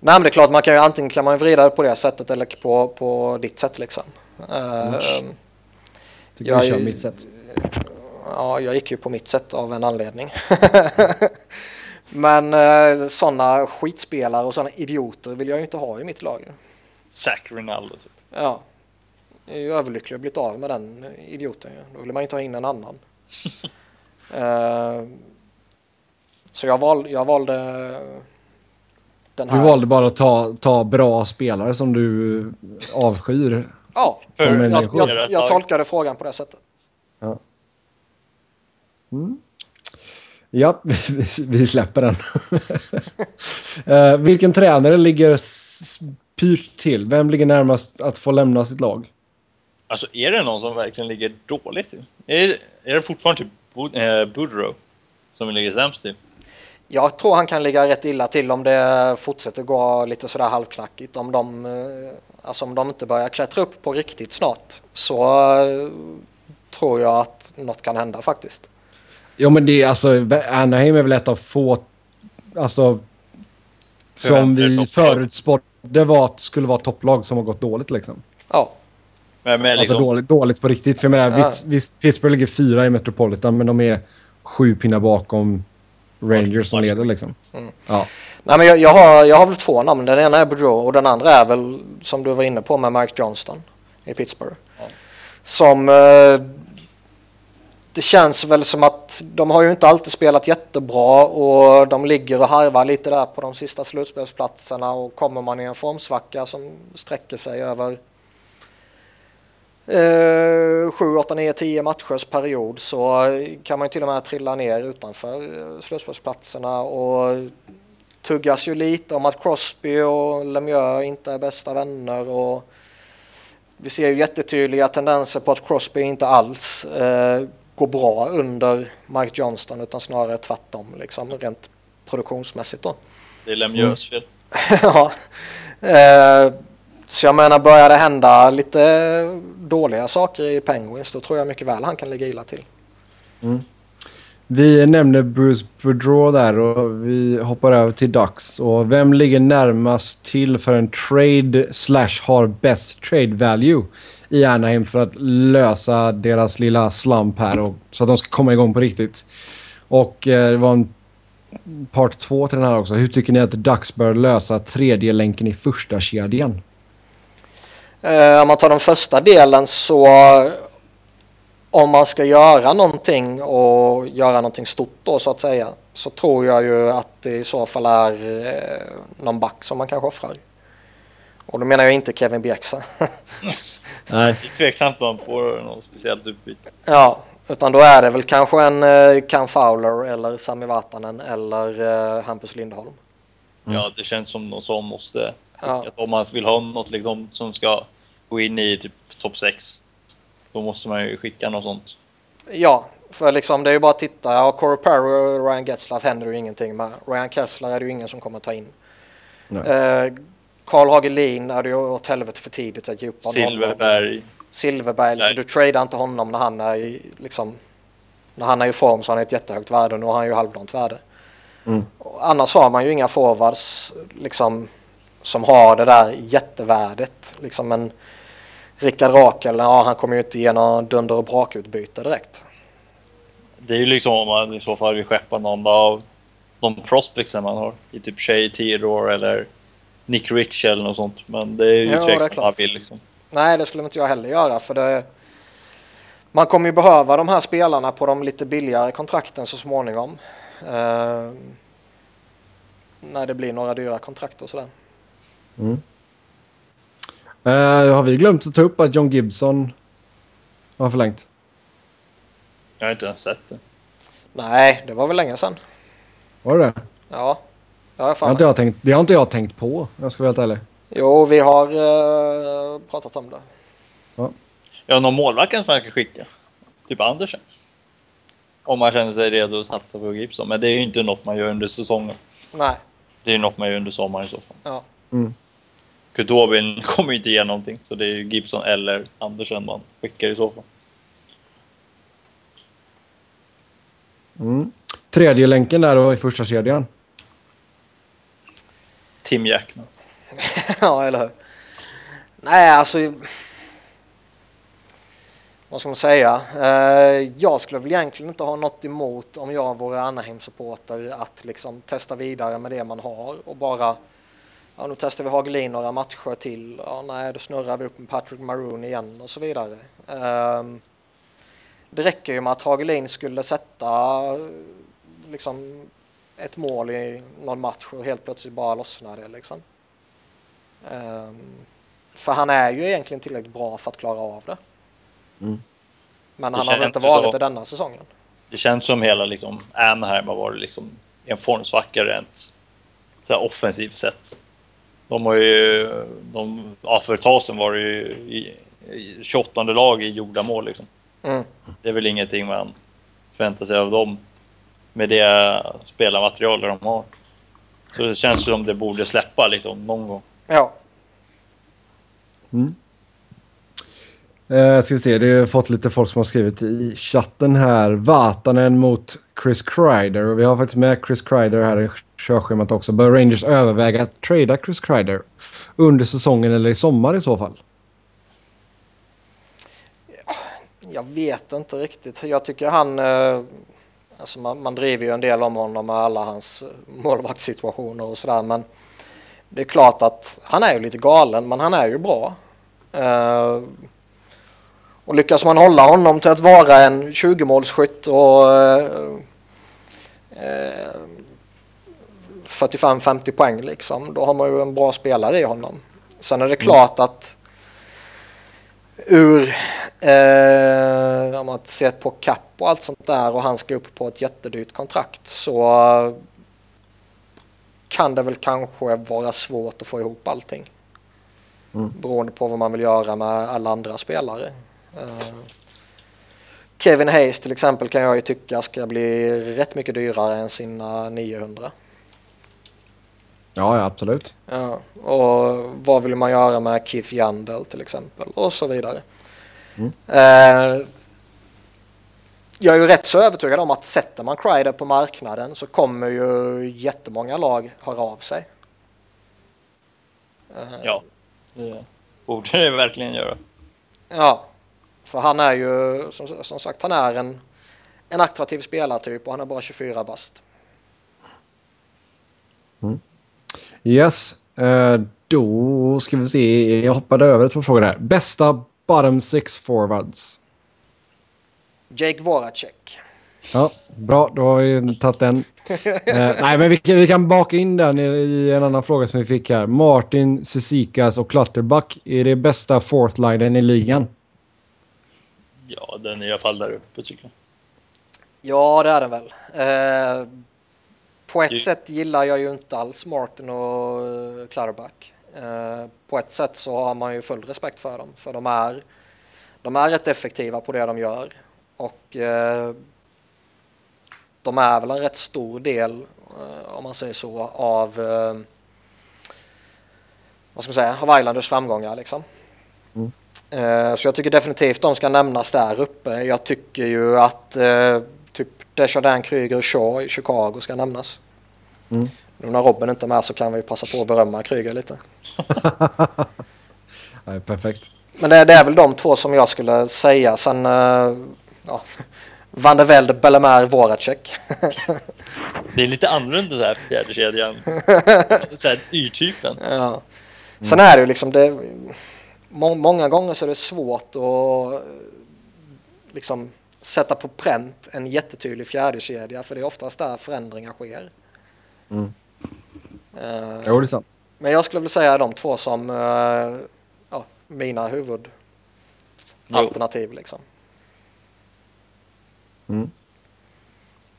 Nej, men det är klart man kan ju antingen kan man vrida det på det sättet eller på, på ditt sätt liksom. Mm. Uh, Tycker jag, du kör mitt sätt? Ja, jag gick ju på mitt sätt av en anledning. men uh, sådana skitspelare och sådana idioter vill jag ju inte ha i mitt lag. Zack Rinaldo typ. Ja. Jag är ju överlycklig att blivit av med den idioten. Då vill man ju inte ha in en annan. uh, så jag, val, jag valde den här. Du valde bara att ta, ta bra spelare som du avskyr. Ja, jag, jag, jag tolkade frågan på det sättet. Ja. Mm. Ja, vi släpper den. uh, vilken tränare ligger pyrt till? Vem ligger närmast att få lämna sitt lag? Alltså är det någon som verkligen ligger dåligt till? Är, är det fortfarande typ Budrow eh, som ligger sämst till? Jag tror han kan ligga rätt illa till om det fortsätter gå lite sådär halvknackigt. Om de, eh, alltså om de inte börjar klättra upp på riktigt snart så eh, tror jag att något kan hända faktiskt. Jo men det är alltså, Anaheim är väl ett av få, alltså som vi förutspådde var skulle vara topplag som har gått dåligt liksom. Ja. Men, men alltså liksom... Alltså dåligt, dåligt på riktigt. För jag menar, ja. visst, Pittsburgh ligger fyra i Metropolitan men de är sju pinnar bakom Rangers som leder liksom. Mm. Ja. Nej, men jag, jag, har, jag har väl två namn. Den ena är Boudreau och den andra är väl som du var inne på med Mike Johnston i Pittsburgh. Ja. Som eh, det känns väl som att de har ju inte alltid spelat jättebra och de ligger och harvar lite där på de sista slutspelsplatserna och kommer man i en formsvacka som sträcker sig över eh, 7, 8, 9, 10 matchers period så kan man ju till och med trilla ner utanför eh, slutspelsplatserna och tuggas ju lite om att Crosby och Lemieux inte är bästa vänner och vi ser ju jättetydliga tendenser på att Crosby inte alls eh, går bra under Mike Johnston utan snarare tvärtom liksom rent produktionsmässigt då. Det är Lemieux fel. ja. Eh, så jag menar, börjar det hända lite dåliga saker i Penguins då tror jag mycket väl han kan ligga illa till. Mm. Vi nämner Bruce Boudreau där och vi hoppar över till Ducks. Och vem ligger närmast till för en trade slash har bäst trade value i Anaheim för att lösa deras lilla slump här och, så att de ska komma igång på riktigt. Och eh, det var en part två till den här också. Hur tycker ni att Ducks bör lösa tredje länken i första kedjan? Eh, om man tar den första delen så om man ska göra någonting och göra någonting stort då så att säga så tror jag ju att det i så fall är eh, någon back som man kanske offrar. Och då menar jag inte Kevin Bjäxa. Nej. Det är tveksamt om han får något speciellt utbyte. ja, utan då är det väl kanske en eh, Cam Fowler eller Sami Vatanen eller eh, Hampus Lindholm. Ja, det känns som någon som måste... Ja. Om man vill ha något liksom, som ska gå in i typ topp 6. Då måste man ju skicka något sånt. Ja, för liksom det är ju bara att titta. Ja, Corey Perry och Ryan Getzlaff händer ju ingenting med. Ryan Kessler är det ju ingen som kommer ta in. Nej. Eh, Carl Hagelin är det ju åt helvete för tidigt att ge upp honom. Silverberg. Silverberg, liksom, du tradar inte honom när han är i, liksom, när han är i form så han ett jättehögt värde och nu har han ju halvdant värde. Mm. Annars har man ju inga forwards liksom, som har det där jättevärdet. Liksom en Rickard Rakel, ja, han kommer ju inte ge någon dunder och brakutbyte direkt. Det är ju liksom om man i så fall vill skeppa någon av de prospectsen man har. I typ Shay Theodore eller Nick Rich eller något sånt. Men det är ju tveksamt man vill liksom. Nej, det skulle inte jag heller göra för det man kommer ju behöva de här spelarna på de lite billigare kontrakten så småningom. Eh, när det blir några dyra kontrakt och sådär. Eh, har vi glömt att ta upp att John Gibson har förlängt? Jag har inte ens sett det. Nej, det var väl länge sedan. Var det det? Ja, det har jag Det har inte jag tänkt, det har inte jag tänkt på, jag ska vara helt ärlig. Jo, vi har eh, pratat om det. Ja, någon målvakt som man kan skicka. Typ Andersen. Om man känner sig redo att satsa på Gibson. Men det är ju inte något man gör under säsongen. Nej, Det är ju något man gör under sommaren i så fall. ja. Mm. Kutobin kommer ju inte ge någonting. Så det är ju Gibson eller Andersen man skickar i så fall. Mm. Tredje länken där då i första kedjan. Tim Jackman. ja, eller hur? Nej, alltså... Vad ska man säga? Eh, jag skulle väl egentligen inte ha något emot om jag vore Anaheim-supporter att liksom testa vidare med det man har och bara ja, nu testar vi Hagelin några matcher till. Ja, nej, då snurrar vi upp med Patrick Maroon igen och så vidare. Ehm, det räcker ju med att Hagelin skulle sätta liksom ett mål i någon match och helt plötsligt bara lossnar det liksom. Ehm, för han är ju egentligen tillräckligt bra för att klara av det. Mm. Men Det han har väl inte varit det denna säsongen. Det känns som hela liksom Anaheim har varit liksom en formsvacka rent så offensivt sett. De har ju, de, ja för ett tag sedan var det ju i, i 28 lag i gjorda mål liksom. Mm. Det är väl ingenting man förväntar sig av dem med det spelarmaterial de har. Så det känns som det borde släppa liksom någon gång. Ja, Eh, ska vi se, det har fått lite folk som har skrivit i chatten här. Vatanen mot Chris Kreider. Och vi har faktiskt med Chris Kreider här i körschemat också. Bör Rangers överväga att trada Chris Kreider under säsongen eller i sommar i så fall? jag vet inte riktigt. Jag tycker han... Eh, alltså man, man driver ju en del om honom med alla hans målvaktssituationer och sådär. Men det är klart att han är ju lite galen, men han är ju bra. Eh, och lyckas man hålla honom till att vara en 20-målsskytt och eh, eh 45-50 poäng liksom, då har man ju en bra spelare i honom. Sen är det klart att ur eh, om man ser på kapp och allt sånt där och han ska upp på ett jättedyrt kontrakt så kan det väl kanske vara svårt att få ihop allting. Mm. Beroende på vad man vill göra med alla andra spelare. Eh, Kevin Hayes till exempel kan jag ju tycka ska bli rätt mycket dyrare än sina 900. Ja, ja absolut. Ja, och vad vill man göra med Keith Yandel till exempel och så vidare. Mm. Eh, jag är ju rätt så övertygad om att sätter man Crider på marknaden så kommer ju jättemånga lag höra av sig. Eh, Ja, det borde det verkligen göra. Ja, för han är ju som, som sagt han är en, en attraktiv spelartyp och han är bara 24 bast. Yes, eh, då ska vi se. Jag hoppade över ett par frågor här. Bästa bottom six forwards. Jake Voracek. Ja, bra. Då har vi tagit den. Eh, nej, men vi kan, vi kan baka in den i, i en annan fråga som vi fick här. Martin, Sisikas och Clutterbuck. Är det bästa fourth linen i ligan? Ja, den är i alla fall där uppe tycker jag. Ja, det är den väl. Eh, på ett sätt gillar jag ju inte alls Martin och uh, Clutterbuck. Eh, på ett sätt så har man ju full respekt för dem, för de är, de är rätt effektiva på det de gör. Och eh, de är väl en rätt stor del, eh, om man säger så, av eh, vad ska man säga, av Islanders framgångar liksom. Mm. Eh, Så jag tycker definitivt de ska nämnas där uppe. Jag tycker ju att eh, typ Desjardins, Kryger och Shaw i Chicago ska nämnas. Mm. Nu när Robin inte är med så kan vi passa på att berömma Kryger lite. Nej, perfekt. Men det, det är väl de två som jag skulle säga. Sen eh, ja, Van der Velde, Bellemare, Voracek. Det är lite annorlunda där fjärde kedjan. Så här Y-typen. ja. Sen är det ju liksom det, må, många gånger så är det svårt att liksom sätta på pränt en jättetydlig fjärdekedja för det är oftast där förändringar sker. Mm. Eh, Jo, det är sant. Men jag skulle vilja säga de två som eh, ja, mina huvudalternativ. Liksom. Mm.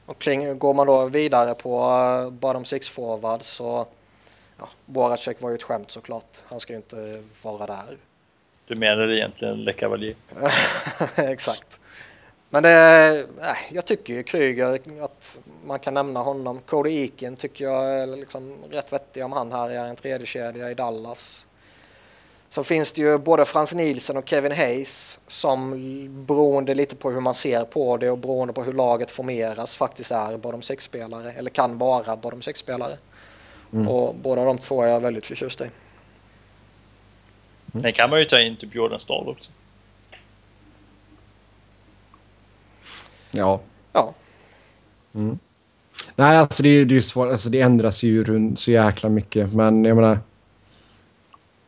Och kling, går man då vidare på uh, bottom six forward så ja, Boracek var ju ett skämt såklart. Han ska ju inte vara där. Du menar egentligen Le Cavalier. Exakt. Men det, nej, jag tycker ju Kryger att man kan nämna honom. Cody Eakin tycker jag är liksom rätt vettig om han här är en tredje kedja i Dallas. Så finns det ju både Frans Nielsen och Kevin Hayes som beroende lite på hur man ser på det och beroende på hur laget formeras faktiskt är bottom six-spelare eller kan vara bottom six-spelare. Mm. Och båda de två är jag väldigt förtjust i. Den kan man ju ta in typ Jordan Stahl också. Ja. Ja, Mm. Nej, alltså det, är- det är ju svårt. Alltså det ändras ju runt så jäkla mycket. Men jag menar...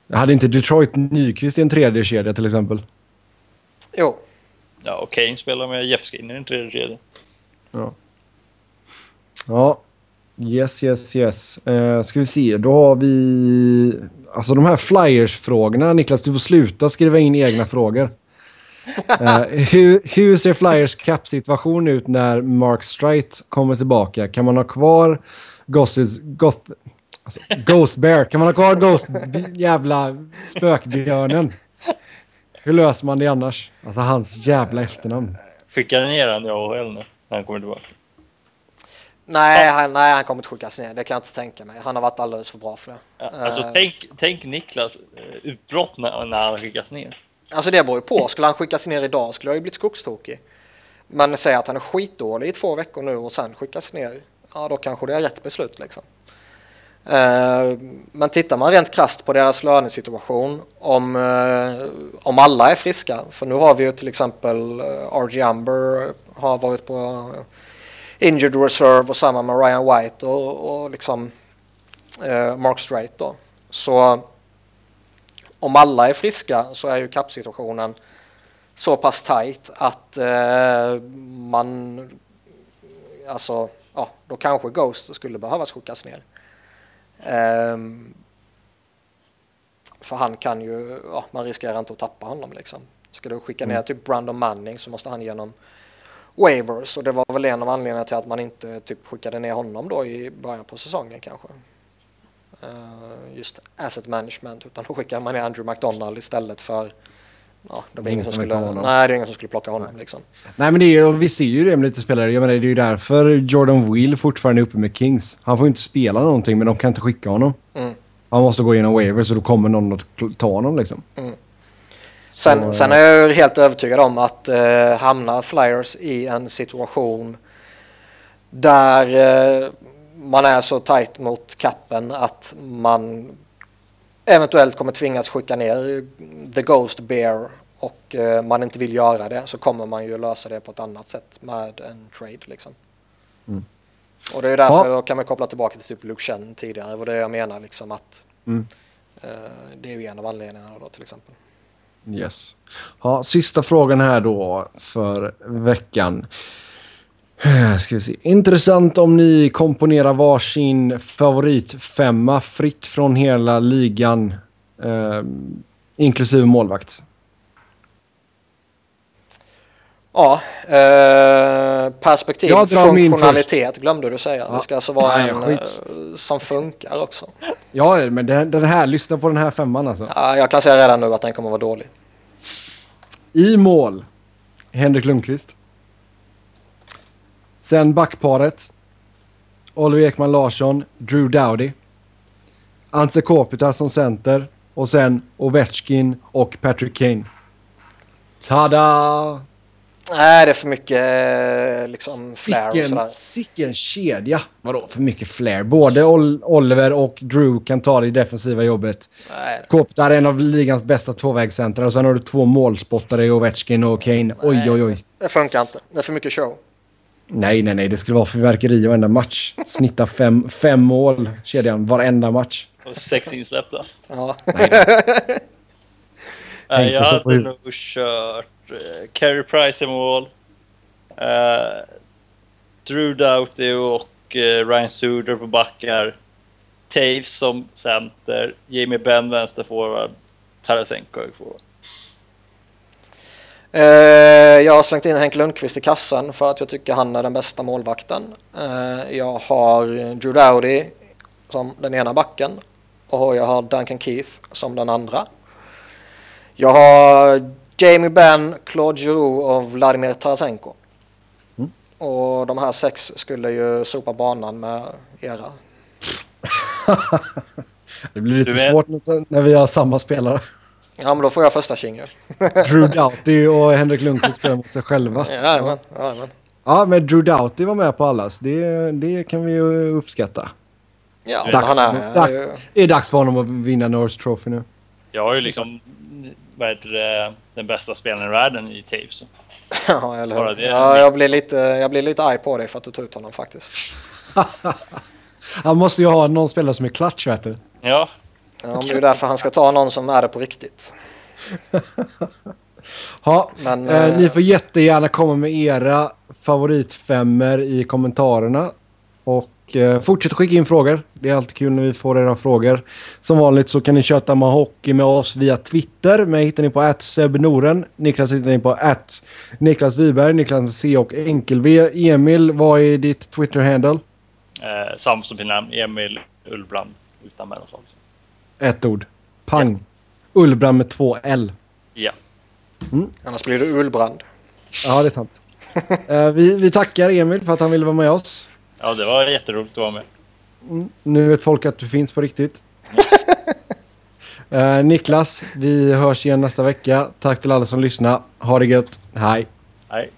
Jag hade inte Detroit Nyqvist i en tredje kedja till exempel. jo, Ja, och Kane spelar med Jeff Skinner i en tredje kedja. Ja. Ja. Yes, yes, yes. Uh, ska vi se, då har vi... Alltså de här Flyers-frågorna. Niklas, du får sluta skriva in egna frågor. Eh, hur, hur ser Flyers cap-situation ut när Mark Strite kommer tillbaka? Kan man ha kvar Gosses, Goth, alltså, Ghost Bear? Kan man ha kvar Ghost jävla spökbjörnen? Hur löser man det annars? Alltså hans jävla efternamn. Skickar ner han i AHL nu när han kommer tillbaka. nej, han, nej han kommer inte skickas ner. Det kan jag inte tänka mig. Han har varit alldeles för bra för det. Ja, alltså Eh. tänk, tänk Niklas eh, utbrott när, när han skickas ner. Alltså det beror ju på. Skulle han skickas ner idag skulle jag ju blivit skogstokig. Men säg att han är skitdålig i två veckor nu och sen skickas ner. Ja, då kanske det är rätt beslut liksom. Eh, men tittar man rent krasst på deras lönesituation om, eh, om alla är friska. För nu har vi ju till exempel eh, RG Amber har varit på injured reserve och samma med Ryan White och, och liksom Mark Strait då. Så om alla är friska så är ju kappsituationen så pass tight att eh, man alltså ja, då kanske Ghost skulle behövas skickas ner. Ehm, för han kan ju, ja, man riskerar inte att tappa honom liksom. Ska du skicka ner typ Brandon Manning så måste han genom waivers och det var väl en av anledningarna till att man inte typ skickade ner honom då i början på säsongen kanske. Eh, just asset management utan då skickar man ner Andrew McDonald istället för ja, det var ingen som skulle, nej, det är ingen som skulle plocka honom liksom. Nej men det är, vi ser ju det med lite spelare. Jag menar, det är ju därför Jordan Will fortfarande är uppe med Kings. Han får inte spela någonting men de kan inte skicka honom. Mm. Han måste gå igenom waivers så då kommer någon att ta honom liksom. Sen, Så, sen är jag helt övertygad om att eh, hamnar Flyers i en situation där eh, man är så tajt mot kappen att man eventuellt kommer tvingas skicka ner The Ghost Bear och eh, man inte vill göra det så kommer man ju lösa det på ett annat sätt med en trade liksom. Mm. Och det är därför Ja. då kan man koppla tillbaka till typ Luke Chen tidigare. Det var det jag menar liksom att Mm. eh, det är ju en av anledningarna då till exempel. Yes. Ja, sista frågan här då för veckan. Eh, Ska vi se. Intressant om ni komponerar varsin favoritfemma fritt från hela ligan. Eh, inklusive målvakt. Ja, eh, perspektiv, funktionalitet glömde du säga. Ja. Det ska alltså vara Nej, en skit. eh, som funkar också. Ja, men den, den här, lyssna på den här femman alltså. Ja, jag kan säga redan nu att den kommer vara dålig. I mål, Henrik Lundqvist. Sen backparet. Oliver Ekman Larsson, Drew Dowdy. Ante Kopitar som center. Och sen Ovechkin och Patrick Kane. Tada! Nej, det är för mycket eh, liksom flair och Sicken, sådär. sicken kedja. Vadå för mycket flair? Både Ol- Oliver och Drew kan ta det defensiva jobbet. Nej, Kopitar är en av ligans bästa tvåvägscentrar och sen har du två målspottare i Ovechkin och Kane. Oj, oj, oj. det funkar inte. Det är för mycket show. Nej, nej, nej. Det skulle vara fyrverkeri varenda match. Snitta fem, fem mål, kedjan, varenda match. Och sex insläppta. Ja. Nej, jag hade nog kört uh, Carey Price i mål. Uh, Drew Doughty och eh, Ryan Suder på backar. Taves som center. Jamie Benn vänsterforward. Tarasenko i forward. Eh, jag har slängt in Henk Lundqvist i kassan för att jag tycker han är den bästa målvakten. Eh, jag har Drew Dowdy som den ena backen och jag har Duncan Keith som den andra. Jag har Jamie Benn, Claude Giroux och Vladimir Tarasenko. Mm. Och de här sex skulle ju sopa banan med era. Det blir lite svårt när vi har samma spelare. Ja men då får jag första tjingel. Drew Doughty och Henrik Lundqvist spelar mot sig själva. Jajamän, jajamän. Ja, men Drew Doughty var med på allas. Det, det kan vi ju uppskatta. Ja, Dags, han är, dags, är ju... det är dags för honom att vinna Norris Trophy nu. Jag har ju liksom det, den bästa spelaren i världen i Taves. Ja, eller hur? Ja, jag, blir lite, jag blir lite arg på dig för att du tog ut honom faktiskt. Han måste ju ha någon spelare som är clutch, vet du. Ja, Ja, men det är därför han ska ta någon som är det på riktigt. Ja, Men, eh, eh, ni får jättegärna komma med era favoritfemmer i kommentarerna. Och eh, fortsätt skicka in frågor. Det är alltid kul när vi får era frågor. Som vanligt så kan ni köta med hockey med oss via Twitter. Mig hittar ni på @sebnoren. Niklas hittar ni på Niklas Wiberg, Niklas C och enkel-V. Emil, vad är ditt Twitter-handle? eh, samma som min namn. Emil Ullbrand. Utan mellanslag. Ett ord. Pang. Ullbrand med två L. Ja. Annars blir det Ullbrand. Ja, det är sant. Eh, vi, vi tackar Emil för att han ville vara med oss. ja, det var jätteroligt att vara med. Nu vet folk att du finns på riktigt. Eh, Niklas, vi hörs igen nästa vecka. Tack till alla som lyssnar. Ha det gött. Hej. Nej.